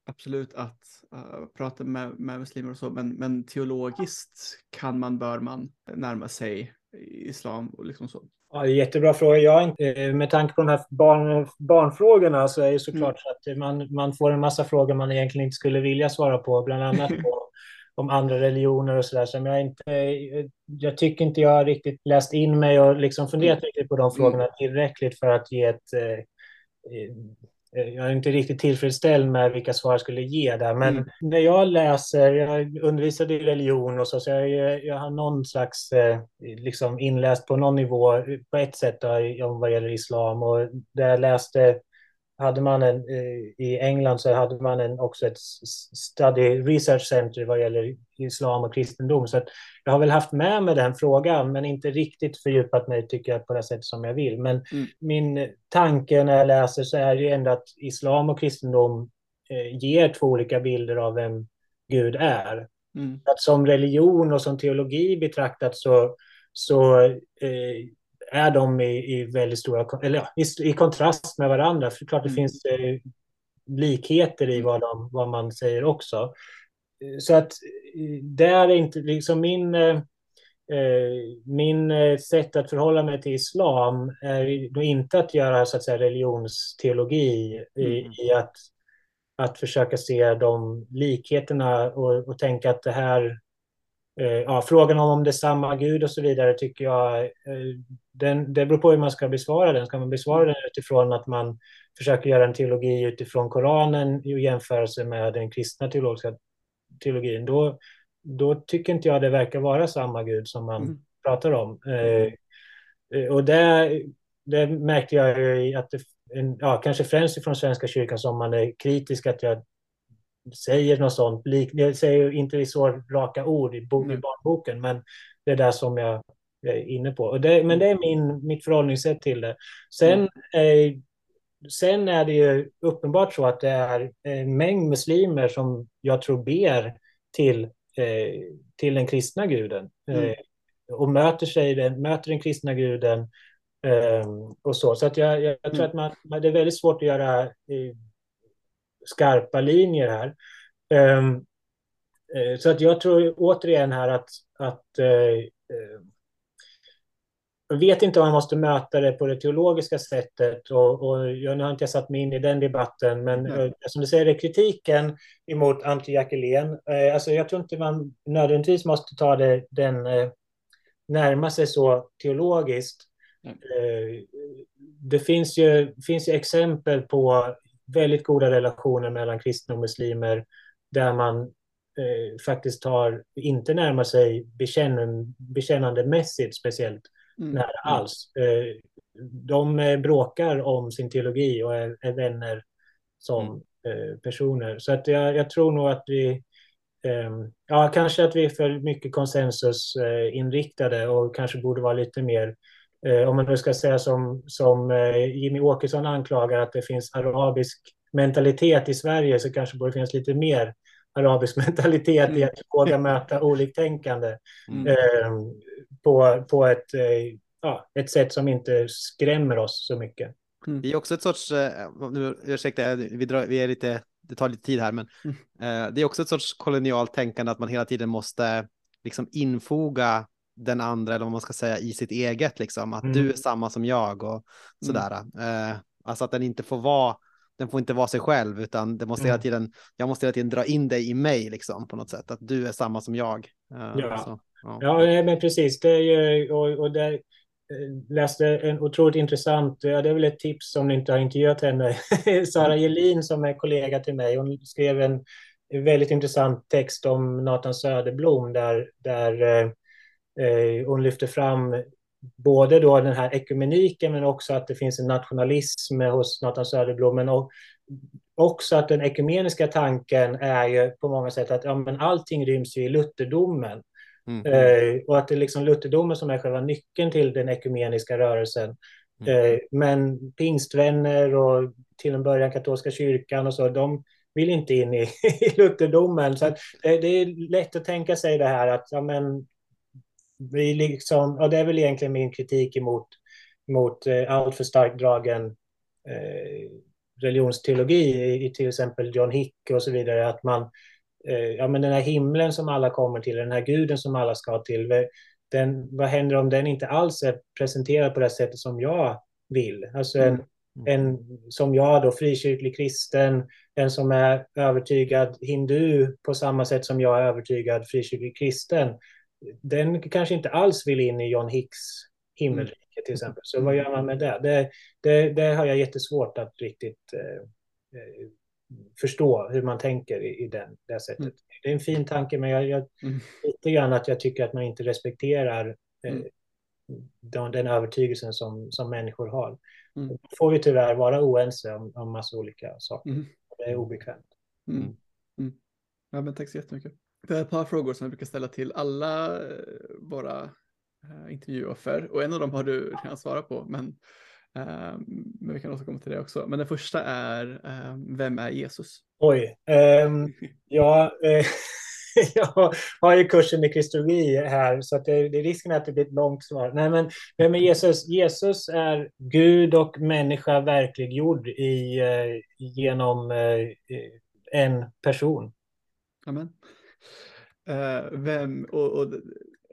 absolut att uh, prata med, med muslimer och så, men, men teologiskt kan man, bör man närma sig islam och liksom så? Ja, jättebra fråga. Jag, eh, med tanke på de här barn, barnfrågorna så är det såklart mm. att man, man får en massa frågor man egentligen inte skulle vilja svara på, bland annat på om andra religioner och sådär. Som jag, inte, jag tycker inte jag har riktigt läst in mig och liksom funderat mm. riktigt på de frågorna tillräckligt för att ge ett eh, Eh, jag är inte riktigt tillfredsställd med vilka svar jag skulle ge där. Men mm. när jag läser, jag undervisade i religion och så, så jag, jag har någon slags eh, liksom inläst på någon nivå på ett sätt då, vad gäller islam. Och där jag läste hade man en, eh, i England så hade man en, också ett study research center vad gäller islam och kristendom. Så jag har väl haft med mig den frågan, men inte riktigt fördjupat mig tycker jag på det sätt som jag vill. Men mm. min tanke när jag läser så är det ändå att islam och kristendom eh, ger två olika bilder av vem Gud är. Mm. Att som religion och som teologi betraktat så, så eh, är de i, i väldigt stora, eller ja, i, i, kontrast med varandra. För klart det mm. finns eh, likheter i vad, de, vad man säger också. Så att eh, det är inte liksom min, eh, eh min eh, sätt att förhålla mig till islam är inte att göra så att säga religionsteologi mm. i, i, att, att försöka se de likheterna och, och tänka att det här eh, ja, frågan om om det är samma Gud och så vidare tycker jag, den, det beror på hur man ska besvara den. Ska man besvara den utifrån att man försöker göra en teologi utifrån Koranen i jämförelse med den kristna teologiska teologin, då, då tycker inte jag det verkar vara samma Gud som man mm. pratar om. Mm. och det, det märkte jag ju att det, en, ja, kanske främst från Svenska kyrkan som man är kritisk att jag säger något sånt. Jag säger inte i så raka ord i, bok, i barnboken, men det är det som jag är inne på. Det, men det är min, mitt förhållningssätt till det. Sen, eh, sen är det ju uppenbart så att det är en mängd muslimer som jag tror ber till, eh, till den kristna guden. Eh, mm. och möter, sig, den, möter den kristna guden eh, och så. Så att jag, jag, jag tror mm. att man, det är väldigt svårt att göra eh, skarpa linjer här. Um, så att jag tror återigen här att, att uh, jag vet inte om man måste möta det på det teologiska sättet och, och jag har inte satt mig in i den debatten, men mm. som du säger, kritiken emot eh, alltså jag tror inte man nödvändigtvis måste ta det, den, eh, närma sig så teologiskt. Mm. Eh, det finns ju, finns ju exempel på väldigt goda relationer mellan kristna och muslimer där man eh, faktiskt tar, inte närmar sig bekänn, bekännandemässigt speciellt mm. nära mm. alls. Eh, de eh, bråkar om sin teologi och är, är vänner som mm. eh, personer. Så att jag, jag, tror nog att vi ehm, Ja, kanske att vi är för mycket konsensusinriktade och kanske borde vara lite mer eh, om man nu ska säga som, som eh, Jimmy Åkesson anklagar att det finns arabisk mentalitet i Sverige så kanske borde finnas lite mer arabisk mentalitet mm. i att våga möta oliktänkande mm. eh, på, på ett, eh, ja, ett sätt som inte skrämmer oss så mycket. Mm. Det är också ett sorts, eh, nu, ursäkta, vi, drar, vi är lite, det tar lite tid här, men mm. eh, det är också ett sorts kolonialt tänkande att man hela tiden måste liksom infoga den andra, eller vad man ska säga, i sitt eget, liksom, att mm. du är samma som jag och mm. sådär. Mm. Eh, alltså att den inte får vara, den får inte vara sig själv, utan det måste mm. hela tiden, jag måste hela tiden dra in dig i mig, liksom, på något sätt, att du är samma som jag. Eh, ja. Så, ja. ja, men precis, det är ju, och, och det, eh, läste en otroligt intressant, ja, det är väl ett tips om ni inte har intervjuat henne, Sara Gelin som är kollega till mig, hon skrev en väldigt intressant text om Nathan Söderblom där, där Eh, hon lyfter fram både då den här ekumeniken men också att det finns en nationalism hos Nathan Söderblom men också att den ekumeniska tanken är ju på många sätt att ja, men allting ryms i lutherdomen. Mm. Eh, och att det är liksom lutherdomen som är själva nyckeln till den ekumeniska rörelsen. Mm. Eh, men pingstvänner och till en början katolska kyrkan och så, de vill inte in i, i lutherdomen. Så att, eh, det är lätt att tänka sig det här att ja, men, vi liksom, och det är väl egentligen min kritik emot mot eh, allt för starkt dragen eh, religionsteologi i, i, till exempel John Hick och så vidare, att man, eh, ja men den här himlen som alla kommer till, den här guden som alla ska till, den, vad händer om den inte alls är presenterad på det sättet som jag vill? Alltså en, mm. en som jag då, frikyrklig kristen, en som är övertygad hindu på samma sätt som jag är övertygad frikyrklig kristen, den kanske inte alls vill in i John Hicks himmelrike till exempel. Så vad gör man med det? Det, det, det har jag jättesvårt att riktigt eh, eh förstå hur man tänker i, i den, det sättet. Mm. Det är en fin tanke, men jag, jag mm. lite grann att jag tycker att man inte respekterar eh, mm. den, den övertygelsen som, som människor har. Mm. Då får vi tyvärr vara oense om, om massa olika saker. Mm. Det är obekvämt. Mm. Mm. Ja, men tack så jättemycket. Vi har ett par frågor som jag brukar ställa till alla eh, våra uh, intervjuoffer och en av dem har du redan svarat på, men, uh, men vi kan återkomma till det också. Men den första är, vem är Jesus? Oj, um, ja, jag har ju kursen i kristologi här, så att det, det är risken att det blir ett långt svar. Nej, men vem är Jesus? Jesus är Gud och människa verkliggjord i, genom en person. Amen. Uh, vem, och, och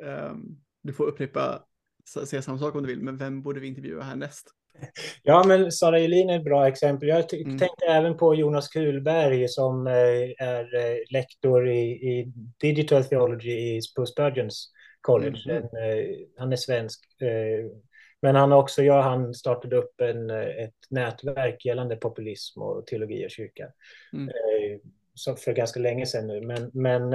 um, du får upprepa, säga samma sak om du vill, men vem borde vi intervjua härnäst? Ja, men Sara Elin är ett bra exempel. Jag mm. tänkte även på Jonas Kulberg som eh, är eh, lektor i, i Digital Theology på Spurgeons College. Mm. En, han är svensk. Men han också, ja, han startade upp en, ett nätverk gällande populism och teologi och kyrka. Mm. För ganska länge sedan nu. Men, men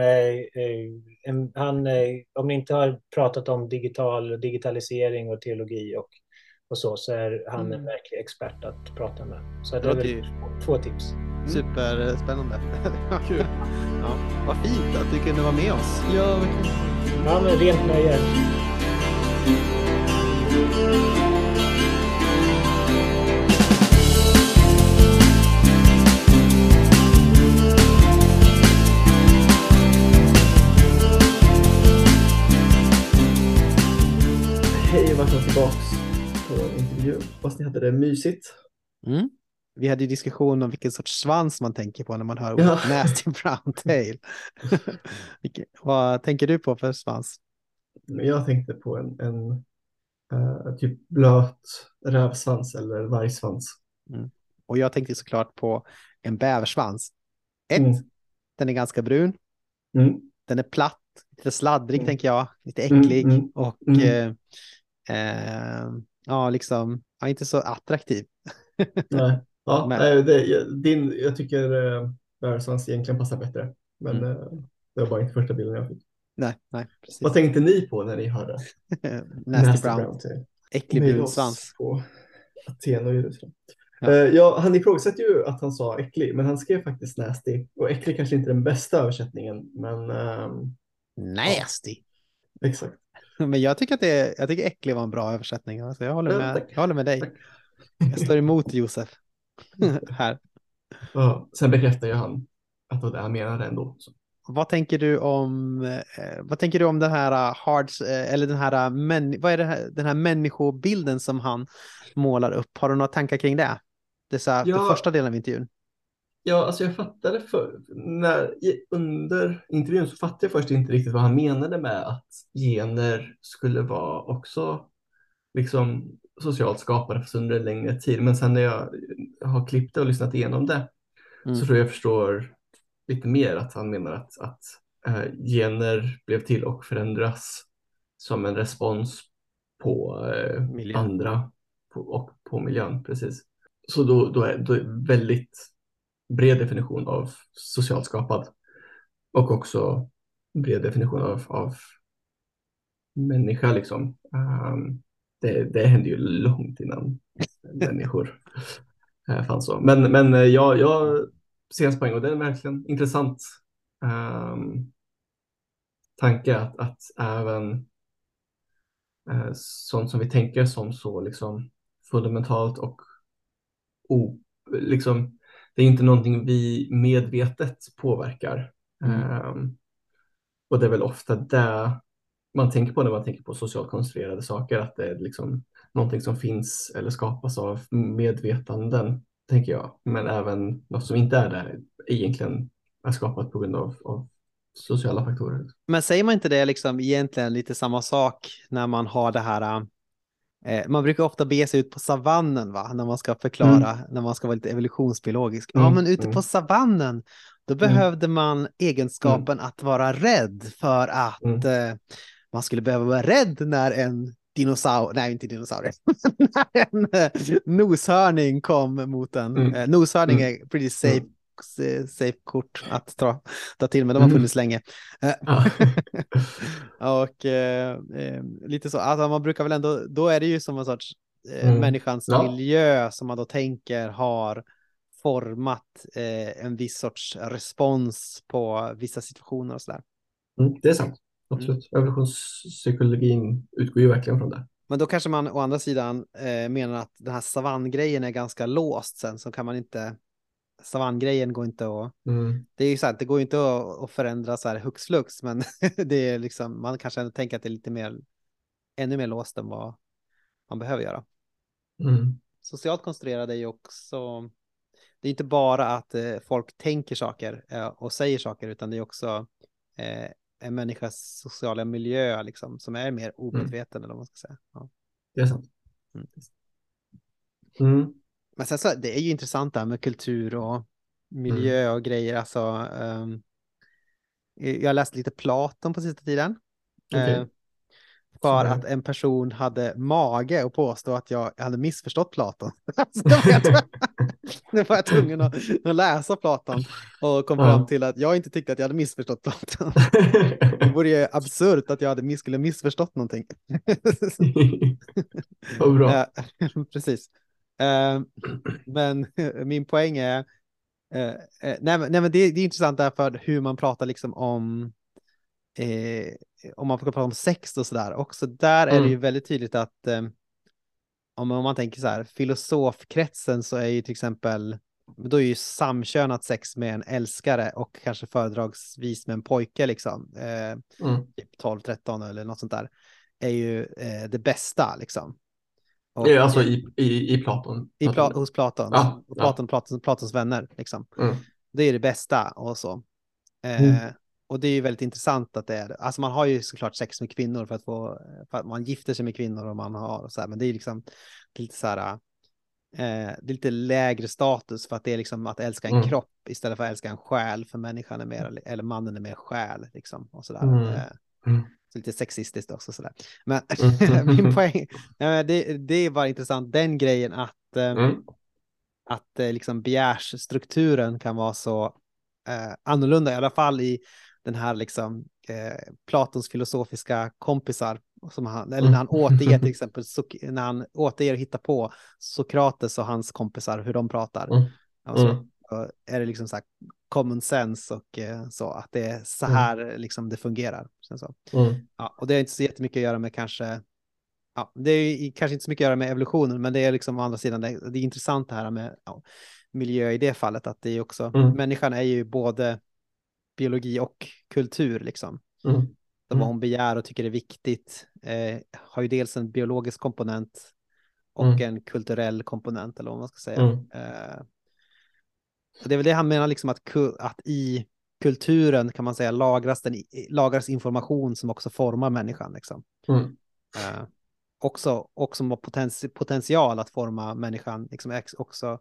en, han, om ni inte har pratat om digital, digitalisering och teologi och och så, så är han mm. en verklig expert att prata med. Så det är väl två tips. Mm. Superspännande. Kul. ja, vad fint att du kunde vara med oss. Ja. Ja, men rent nöje. Välkomna tillbaks intervju. Hoppas ni hade det mysigt. Mm. Vi hade diskussion om vilken sorts svans man tänker på när man hör ja. nasty brown tail. Vad tänker du på för svans? Jag tänkte på en, en uh, typ blöt rävsvans eller vargsvans. Mm. Och jag tänkte såklart på en bäversvans. Ett, mm. den är ganska brun. Mm. Den är platt, lite sladdrig mm. tänker jag, lite äcklig mm, och eh, eh, ja, liksom, ja, inte så attraktiv. Nej, ja, Men... det, din, jag tycker uh, Bärsvans egentligen passar bättre. Men mm. uh, det var bara inte första bilden jag fick. Nej, nej, precis. Vad tänkte ni på när ni hörde Nasty, Nasty Brown? brown Äcklig brun svans. På Aten och Jerusalem. Ja. Uh, ja, han ifrågasätter ju att han sa äcklig, men han skrev faktiskt nasty. Och äcklig kanske inte är den bästa översättningen, men... Um, nasty! Ja, exakt. Men jag tycker att det är, jag tycker äcklig var en bra översättning. Alltså jag, håller med, jag håller med dig. Jag står emot Josef här. Ja, sen bekräftar ju han att det var det han menade ändå. Så. Vad tänker du om, eh, vad tänker du om den här uh, hards, eh, eller den här, män, vad är det här, den här människobilden som han målar upp? Har du några tankar kring det? Det är så här, ja, för första delen av intervjun. Ja, alltså jag fattade för, när, under intervjun så fattade jag först inte riktigt vad han menade med att gener skulle vara också liksom socialt skapade fast under en längre tid. Men sen när jag har klippt det och lyssnat igenom det mm. så tror jag förstår lite mer att han menar att, att äh, gener blev till och förändras som en respons på äh, andra på, och på miljön. Precis. Så då, då, är, det väldigt bred definition av socialt skapad och också bred definition av, av människa. Liksom. Um, det, det hände ju långt innan människor uh, fanns så. Men, men uh, jag, jag ser hans poäng och det är verkligen intressant um, tanke att, att även uh, sånt som vi tänker som så liksom fundamentalt och o, liksom det är inte någonting vi medvetet påverkar. Mm. Um, och det är väl ofta det man tänker på när man tänker på socialt konstruerade saker, att det är liksom någonting som finns eller skapas av medvetanden, tänker jag. Men även något som inte är det egentligen är skapat på grund av, av sociala faktorer. Men säger man inte det liksom egentligen lite samma sak när man har det här Eh, man brukar ofta bege sig ut på savannen va? när man ska förklara, mm. när man ska vara lite evolutionsbiologisk. Mm. Ja, men ute mm. på savannen, då mm. behövde man egenskapen att vara rädd för att mm. eh, man skulle behöva vara rädd när en dinosaur, nej inte dinosaurier, när en eh, noshörning kom mot en. Mm. Eh, noshörning är pretty safe safe kort att ta, ta till, men de har mm. funnits länge. Ja. och eh, eh, lite så, alltså man brukar väl ändå, då är det ju som en sorts eh, mm. människans ja. miljö som man då tänker har format eh, en viss sorts respons på vissa situationer och sådär. Mm, det är sant, absolut. Mm. Evolutionspsykologin utgår ju verkligen från det. Men då kanske man å andra sidan eh, menar att den här savanngrejen är ganska låst sen, så kan man inte savanngrejen går inte att... Mm. Det är ju sant, det går inte att, att förändra så här hux flux, men det är liksom, man kanske ändå tänker att det är lite mer, ännu mer låst än vad man behöver göra. Mm. Socialt konstruerade är ju också, det är inte bara att eh, folk tänker saker eh, och säger saker, utan det är också eh, en människas sociala miljö liksom, som är mer omedveten, mm. eller vad man ska säga. Ja. Det är sant. Mm. Men sen så, det är ju intressant det här med kultur och miljö mm. och grejer. Alltså, um, jag har läst lite Platon på sista tiden. Okay. Uh, för att en person hade mage att påstå att jag hade missförstått Platon. Nu var jag tvungen att, att läsa Platon och kom fram till att jag inte tyckte att jag hade missförstått Platon. Det vore ju absurt att jag hade miss, skulle missförstått någonting. Vad bra. Precis. Eh, men min poäng är, eh, eh, nej, nej men det, det är intressant därför hur man pratar liksom om eh, om man får prata om sex och sådär, också där mm. är det ju mm. väldigt tydligt att eh, om, om man tänker så här, filosofkretsen så är ju till exempel, då är ju samkönat sex med en älskare och kanske föredragsvis med en pojke liksom, eh, mm. typ 12-13 eller något sånt där, är ju det bästa liksom. Och, ja, alltså i, i, i Platon. I Pla hos Platon. Ja, Platon, ja. Platons, Platons vänner liksom. Mm. Det är det bästa och så. Eh, mm och det är ju väldigt intressant att det är, alltså man har ju såklart sex med kvinnor för att få, för att man gifter sig med kvinnor och man har och så här, men det är liksom lite så här, eh, det är lite lägre status för att det är liksom att älska en mm. kropp istället för att älska en själ, för människan är mer, eller mannen är mer själ liksom och så där. Mm. Eh, mm. Lite sexistiskt också sådär. Men mm. min poäng, det, det är bara intressant, den grejen att, eh, mm. att eh, liksom begärsstrukturen kan vara så eh, annorlunda, i alla fall i den här liksom eh, Platons filosofiska kompisar som han, eller när han mm. återger till exempel, när han återger och hittar på Sokrates och hans kompisar, hur de pratar. Alltså, är det liksom så här common sense och eh, så, att det är så mm. här mm. liksom det fungerar. Så. Mm. Ja, och det har inte så jättemycket att göra med kanske, ja, det är kanske inte så mycket att göra med evolutionen, men det är liksom å andra sidan, det, det är intressant det här med ja, miljö i det fallet, att det är också, människan är ju både biologi och kultur liksom. Mm. Mm. vad hon begär och tycker är viktigt eh, har ju dels en biologisk komponent och mm. en kulturell komponent eller vad man ska säga. Mm. Eh, det är väl det han menar, liksom att, att i kulturen kan man säga lagras, den, lagras information som också formar människan. Liksom. Mm. Eh, också, också har potens, potential att forma människan, liksom också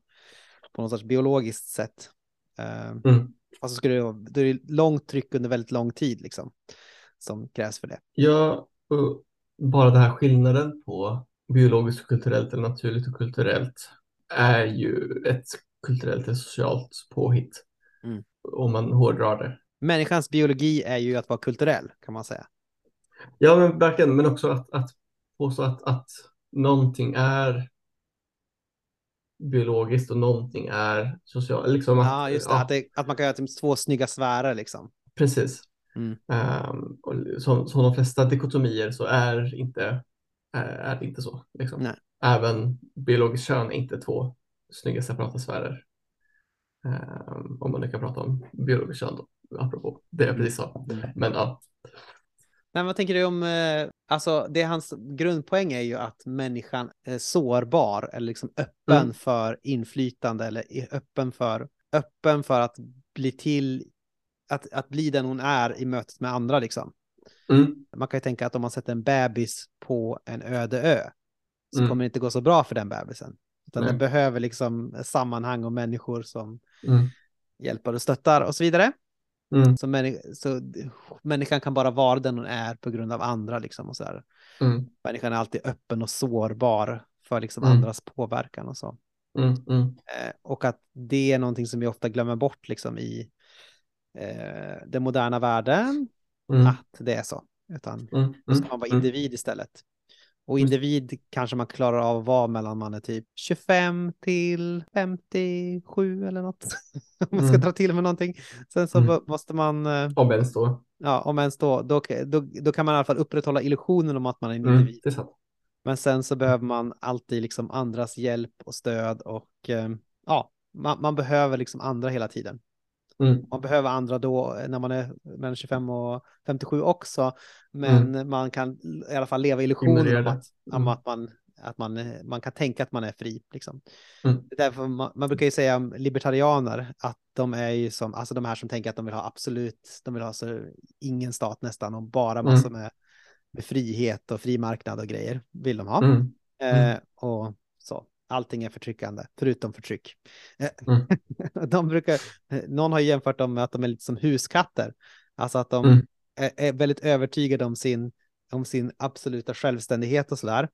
på något sorts biologiskt sätt. Eh, mm. Alltså skulle det, är det långt tryck under väldigt lång tid liksom, som krävs för det. Ja, och bara den här skillnaden på biologiskt och kulturellt eller naturligt och kulturellt är ju ett kulturellt eller socialt påhitt. Mm. Om man hårdrar det. Människans biologi är ju att vara kulturell kan man säga. Ja, men verkligen, men också att, att påstå att, att någonting är biologiskt och någonting är socialt. Liksom att, ja, just det, ja. Att, det, att man kan göra typ två snygga sfärer liksom. Precis. Mm. Um, och som, som de flesta dikotomier så är inte, är det inte så. Liksom. Nej. Även biologiskt kön är inte två snygga separata sfärer. Um, om man nu kan prata om biologiskt kön apropå det jag precis sa. Men ja, men vad tänker du om, eh, alltså det hans grundpoäng är ju att människan är sårbar eller liksom öppen mm. för inflytande eller öppen för, öppen för att bli till, att, att bli den hon är i mötet med andra liksom. Mm. Man kan ju tänka att om man sätter en bebis på en öde ö så mm. kommer det inte gå så bra för den bebisen. Utan Nej. den behöver liksom sammanhang och människor som mm. hjälper och stöttar och så vidare. Mm. Så, människa, så människan kan bara vara den hon är på grund av andra. Liksom, och så här. Mm. Människan är alltid öppen och sårbar för liksom, mm. andras påverkan och så. Mm, mm. Eh, och att det är någonting som vi ofta glömmer bort liksom, i eh, den moderna världen. Mm. Att det är så. Utan då ska man vara individ istället. Och individ kanske man klarar av att vara mellan man är typ 25 till 57 eller något. om man ska mm. dra till med någonting. Sen så mm. måste man... Eh, om ens då. Ja, om ens då, då, då. Då kan man i alla fall upprätthålla illusionen om att man är en mm, individ. Mm, Men sen så behöver man alltid liksom andras hjälp och stöd och eh, ja, man, man behöver liksom andra hela tiden. Mm. Man behöver andra då när man är mellan 25 och 57 också. Men mm. man kan i alla fall leva illusionen om, att, mm. om att, man, att man, man kan tänka att man är fri. Liksom. Mm. Därför man, man, brukar ju säga om libertarianer att de är ju som, alltså de här som tänker att de vill ha absolut, de vill ha så ingen stat nästan och bara mm. massor med, med frihet och fri marknad och grejer vill de ha. Mm. Eh, och. Allting är förtryckande, förutom förtryck. Mm. de brukar, någon har jämfört dem med att de är lite som huskatter, alltså att de mm. är, är, väldigt övertygade om sin, om sin absoluta självständighet och sådär.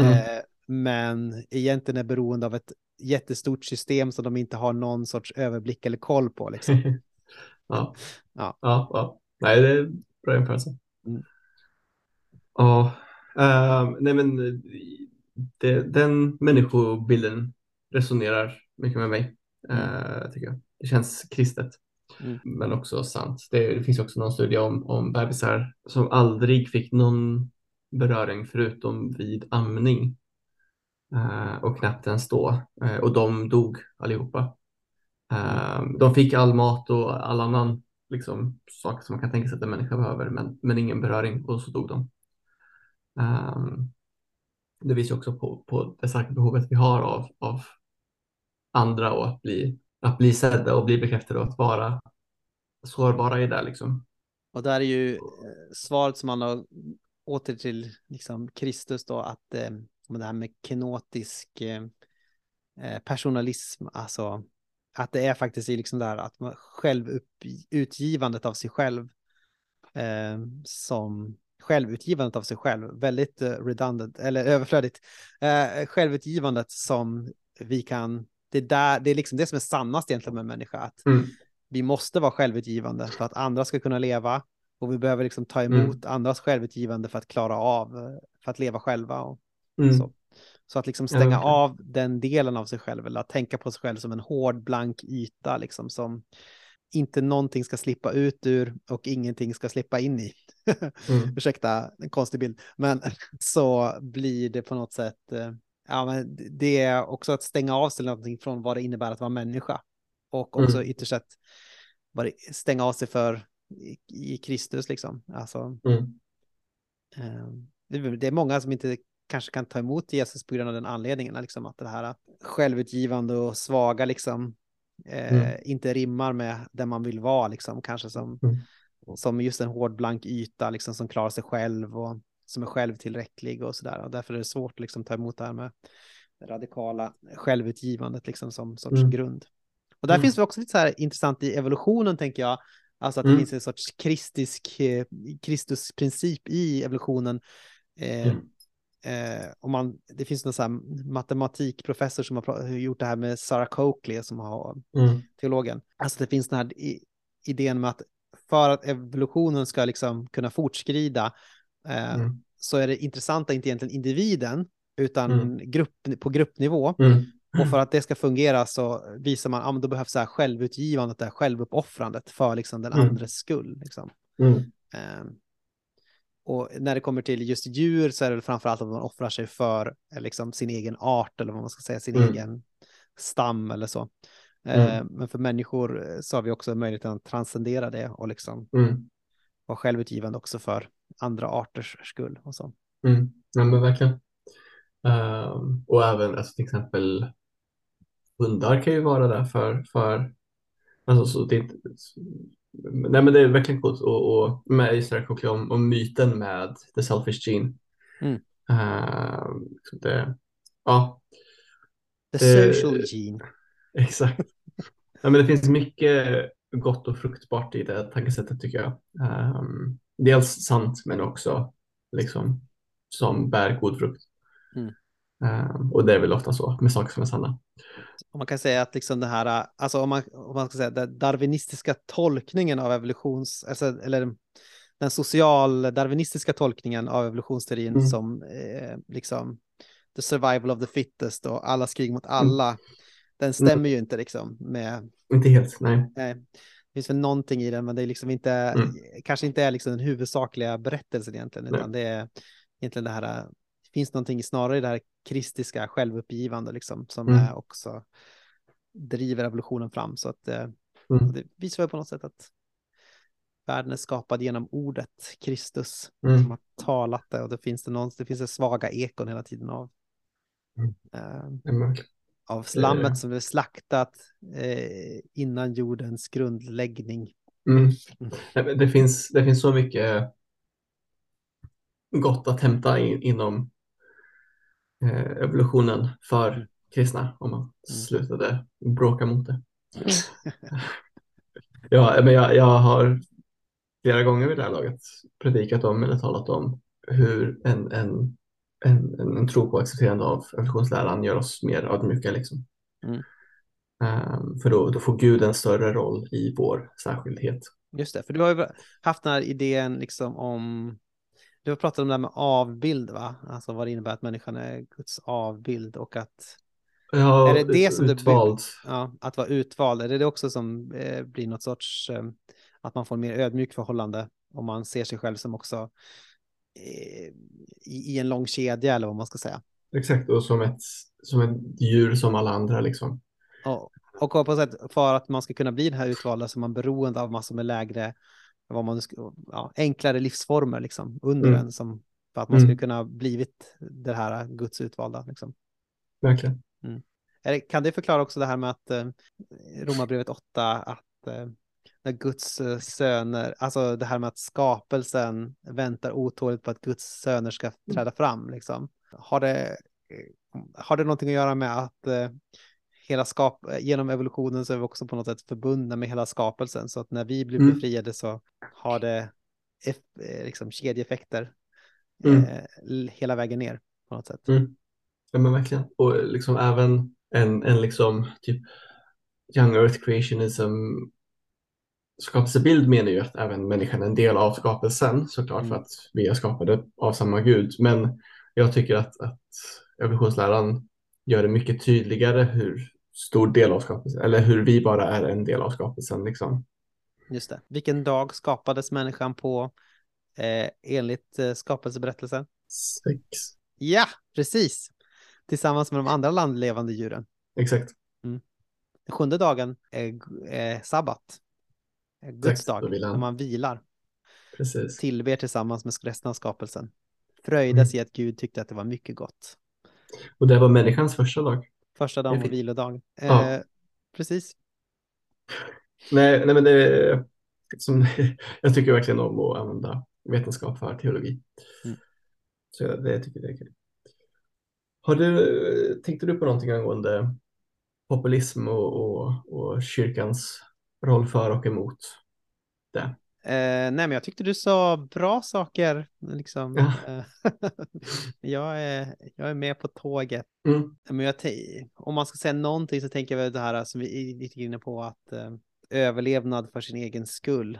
Mm. Eh, men egentligen är beroende av ett jättestort system som de inte har någon sorts överblick eller koll på. Liksom. ja. Ja. ja. ja, nej det är bra jämförelse. Mm. Ja, uh, nej men det, den människobilden resonerar mycket med mig, uh, tycker jag. Det känns kristet, mm. men också sant. Det, det, finns också någon studie om, om bebisar som aldrig fick någon beröring förutom vid amning uh, och knappt ens då. och de dog allihopa. Mm. De fick all mat och all annan liksom, saker som man kan tänka sig att en människa behöver, men, men ingen beröring och så dog de. Um, det visar också på, på det starka behovet vi har av, av andra och att bli, att bli sedda och bli bekräftade och att vara sårbara i det. Liksom. Och där är ju eh, svaret som man har åter till liksom Kristus då att eh, det här med kenotisk eh, eh personalism, alltså att det är faktiskt liksom där att man självutgivandet av sig själv eh, som självutgivandet av sig själv, väldigt uh, redundant eller överflödigt. Uh, självutgivandet som vi kan, det är, där, det är liksom det som är sannast egentligen med människa, att mm. vi måste vara självutgivande för att andra ska kunna leva och vi behöver liksom ta emot mm. andras självutgivande för att klara av, för att leva själva och mm. så. Så att liksom stänga ja, okay. av den delen av sig själv eller att tänka på sig själv som en hård blank yta liksom som inte någonting ska slippa ut ur och ingenting ska slippa in i. mm. Ursäkta en konstig bild, men så blir det på något sätt. Eh, ja, men det är också att stänga av sig någonting från vad det innebär att vara människa och också mm. ytterst sett stänga av sig för i, i Kristus liksom. Alltså. Mm. Eh, det är många som inte kanske kan ta emot Jesus på grund av den anledningen, liksom att det här självutgivande och svaga liksom eh, mm. inte rimmar med den man vill vara, liksom kanske som, mm. som just en hård blank yta, liksom som klarar sig själv och som är självtillräcklig och sådär. Och därför är det svårt att liksom ta emot det här med det radikala självutgivandet liksom som sorts mm. grund. Och där mm. finns det också lite så här intressant i evolutionen, tänker jag, Alltså att det mm. finns en sorts kristisk, eh, Kristusprincip i evolutionen. Eh, mm. Eh, om man, det finns någon sån matematikprofessor som har gjort det här med Sarah Coakley som har mm. teologen. Alltså det finns den här idén med att för att evolutionen ska liksom kunna fortskrida eh, mm. så är det intressanta inte egentligen individen utan mm. grupp, på gruppnivå. Mm. Och för att det ska fungera så visar man att ah, då behövs så här självutgivandet, det här självuppoffrandet för liksom den mm. andres skull. Liksom. Eh, och när det kommer till just djur så är det framför allt att man offrar sig för eh, liksom, sin egen art eller vad man ska säga, sin mm. egen stam eller så. Eh, mm. men för människor eh, så har vi också möjligheten att transcendera det och liksom mm. vara självutgivande också för andra arters skull och så. Mm. Ja, men verkligen. Um, och även alltså, till exempel hundar kan ju vara där för, för alltså, så det, nej men det är verkligen coolt och, och med just det här om, om myten med the selfish gene. Mm. Uh, det, ja. The social gene. Exakt. ja, men det finns mycket gott och fruktbart i det tankesättet tycker jag. Um, dels sant men också liksom som bär god frukt. Mm. Um, och det är väl ofta så med saker som är sanna om man kan säga att liksom det här, alltså om man, om man ska säga den darwinistiska tolkningen av evolutions, alltså, eller den social-darwinistiska tolkningen av evolutionsteorin mm. som eh, liksom the survival of the fittest och alla krig mot mm. alla, mm. den stämmer mm. ju inte liksom med... Inte helt, nej. Eh, det finns väl någonting i den, men det är liksom inte, mm. kanske inte är liksom den huvudsakliga berättelsen egentligen, utan det är egentligen det här, finns någonting snarare i det här kristiska, självuppgivande liksom, som mm. är också driver evolutionen fram. Så att eh, mm. det visar väl på något sätt att världen är skapad genom ordet Kristus mm. som har talat det och det finns det, någon, det finns det svaga ekon hela tiden av mm. eh, av slammet som är slaktat eh, innan jordens grundläggning. Mm. mm. Det, finns, det finns så mycket gott att hämta in, inom evolutionen för, kristna om man mm. slutade bråka mot det. ja, men jag, jag har flera gånger vid det här laget predikat om eller talat om hur en, en, en, en, en tro på accepterande av evolutionsläran gör oss mer ödmjuka. Liksom. Mm. Um, för då, då får Gud en större roll i vår särskildhet. Just det, för du har ju haft den här idén liksom om, du har pratat om det här med avbild va? Alltså vad det innebär att människan är Guds avbild och att Ja, är det det som utvald. Det, ja, att vara utvald, är det det också som eh, blir något sorts, eh, att man får mer ödmjukt förhållande om man ser sig själv som också eh, i, i, en lång kedja eller vad man ska säga. Exakt, och som ett, som ett djur som alla andra liksom. Och, och på sätt för att man ska kunna bli den här utvalda så är man beroende av massor med lägre, vad man, ja, enklare livsformer liksom under mm. en som för att man mm. skulle kunna blivit det här Guds utvalda. Liksom. Verkligen. Mm. Kan det förklara också det här med att eh, Romarbrevet 8, att eh, när Guds eh, söner, alltså det här med att skapelsen väntar otåligt på att Guds söner ska träda fram, liksom. Har det, har det någonting att göra med att eh, hela skap genom evolutionen så är vi också på något sätt förbundna med hela skapelsen, så att när vi blir mm. befriade så har det liksom kedjeeffekter mm. eh, hela vägen ner på något sätt. Mm. Ja men verkligen. Och liksom även en, en liksom typ Young Earth Creationism skapelsebild menar ju att även människan är en del av skapelsen såklart mm. för att vi är skapade av samma gud. Men jag tycker att, att evolutionsläran gör det mycket tydligare hur stor del av skapelsen, eller hur vi bara är en del av skapelsen. Liksom. Just det. Vilken dag skapades människan på eh, enligt eh, skapelseberättelsen? Sex. Ja, precis tillsammans med de andra landlevande djuren. Exakt. Mm. Den sjunde dagen är, är sabbat, är Guds dag, när man vilar. Precis. Tillber tillsammans med resten av skapelsen. Fröjdas mm. i att Gud tyckte att det var mycket gott. Och det var människans första dag. Första dagen på vilodag. Ja. Eh, precis. Nej, nej, men det som, jag tycker verkligen om att använda vetenskap för teologi. Mm. Så det tycker jag är kul. Har du, tänkte du på någonting angående populism och, och, och kyrkans roll för och emot det? Eh, nej, men jag tyckte du sa bra saker. Liksom. Ja. Eh, jag, är, jag är med på tåget. Mm. Men jag, om man ska säga någonting så tänker jag väl det här som vi är lite inne på, att eh, överlevnad för sin egen skull.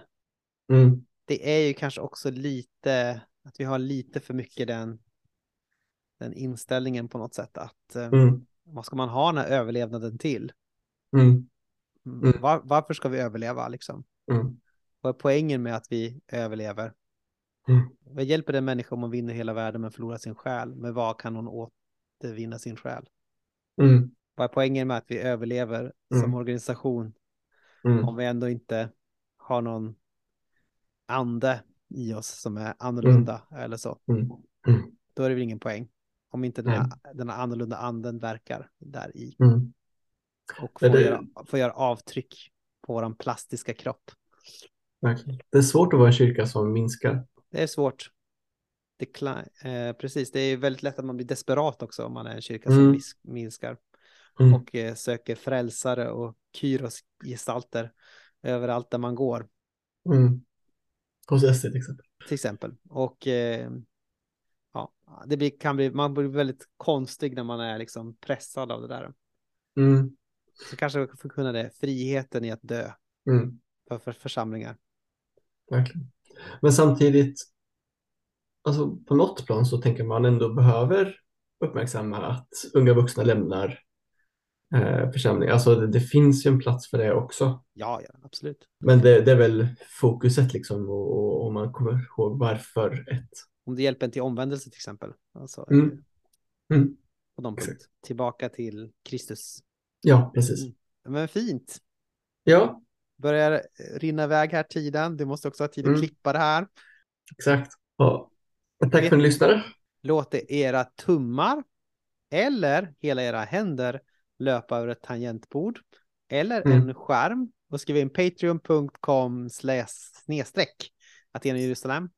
Mm. Det är ju kanske också lite, att vi har lite för mycket den den inställningen på något sätt att eh, mm. vad ska man ha den här överlevnaden till? Mm. mm. mm. Var, varför ska vi överleva liksom? Mm. Vad är poängen med att vi överlever? Mm. Vad hjälper det en människa om hon vinner hela världen men förlorar sin själ? Men vad kan hon återvinna sin själ? Mm. Vad är poängen med att vi överlever som organisation om vi ändå inte har någon ande i oss som är annorlunda eller så? Då är det väl ingen poäng. Om inte den här, mm. den här annorlunda anden verkar där i. Mm. Och får, det... göra, får göra avtryck på vår plastiska kropp. Verkligen. Det är svårt att vara en kyrka som minskar. Det är svårt. Decline, eh, precis, det är väldigt lätt att man blir desperat också om man är en kyrka som mm. minskar. Mm. Och eh, söker frälsare och kyros gestalter överallt där man går. Mm. Hos SD till exempel. Till exempel. Och eh, ja, det blir, kan bli, man blir väldigt konstig när man är liksom pressad av det där. Mm. Så kanske förkunna det, friheten i att dö mm. för, för församlingar. Verkligen. Men samtidigt, alltså på något plan så tänker man ändå behöver uppmärksamma att unga vuxna lämnar eh, församlingar. Alltså det, det, finns ju en plats för det också. Ja, ja absolut. Men det, det är väl fokuset liksom och om man kommer ihåg varför ett om det hjälper en till omvändelse till exempel. Alltså, mm. Mm. På de punkt. Tillbaka till Kristus. Ja, precis. Mm. Men fint. Ja. Börjar rinna iväg här tiden. Du måste också ha tid att mm. klippa det här. Exakt. Ja. Tack för att ni lyssnade. Låt era tummar eller hela era händer löpa över ett tangentbord eller mm. en skärm och skriv in patreon.com snedstreck Aten i Jerusalem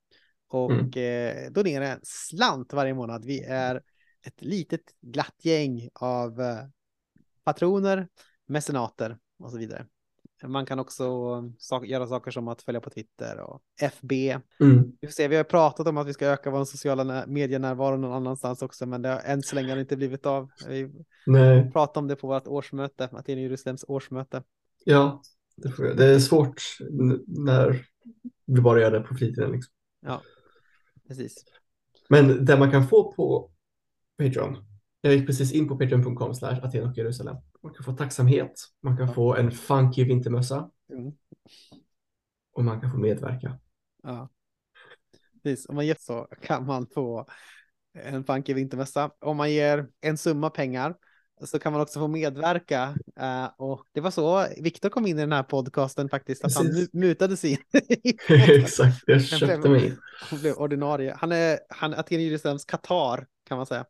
och mm. eh, donera en slant varje månad. Vi är ett litet glatt gäng av eh, patroner, mecenater och så vidare. Man kan också sak göra saker som att följa på Twitter och FB. Mm. Vi, får se, vi har pratat om att vi ska öka vår sociala medienärvaro någon annanstans också, men det har än så länge inte blivit av. Vi Nej. pratade om det på vårt årsmöte, Aten Jerusalems årsmöte. Ja, det, det är svårt när vi bara gör det på fritiden. Liksom. Ja, precis. Men det man kan få på Patreon, jag gick precis in på patreon.com slash Aten och Jerusalem. Man kan få tacksamhet, man kan få en funky vintermössa mm. och man kan få medverka. Ja, precis. Om man ger så kan man få en funky vintermössa. Om man ger en summa pengar så kan man också få medverka. Uh, och det var så Viktor kom in i den här podcasten faktiskt, att Precis. han mutade sig. Exakt, jag köpte mig in. Han blev ordinarie. Han är, han är Aten Qatar kan man säga.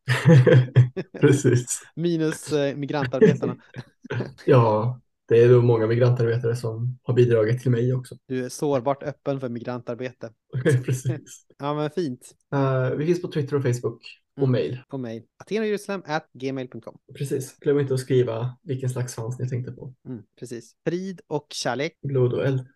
Precis. Minus uh, migrantarbetarna. ja, det är då många migrantarbetare som har bidragit till mig också. Du är sårbart öppen för migrantarbete. Precis. Ja, men fint. Uh, vi finns på Twitter och Facebook. Och mm. mail. Och mail. Atenajerusalem at gmail.com. Precis. Glöm inte att skriva vilken slags fans ni tänkte på. Mm, precis. Frid och kärlek. Blod och eld.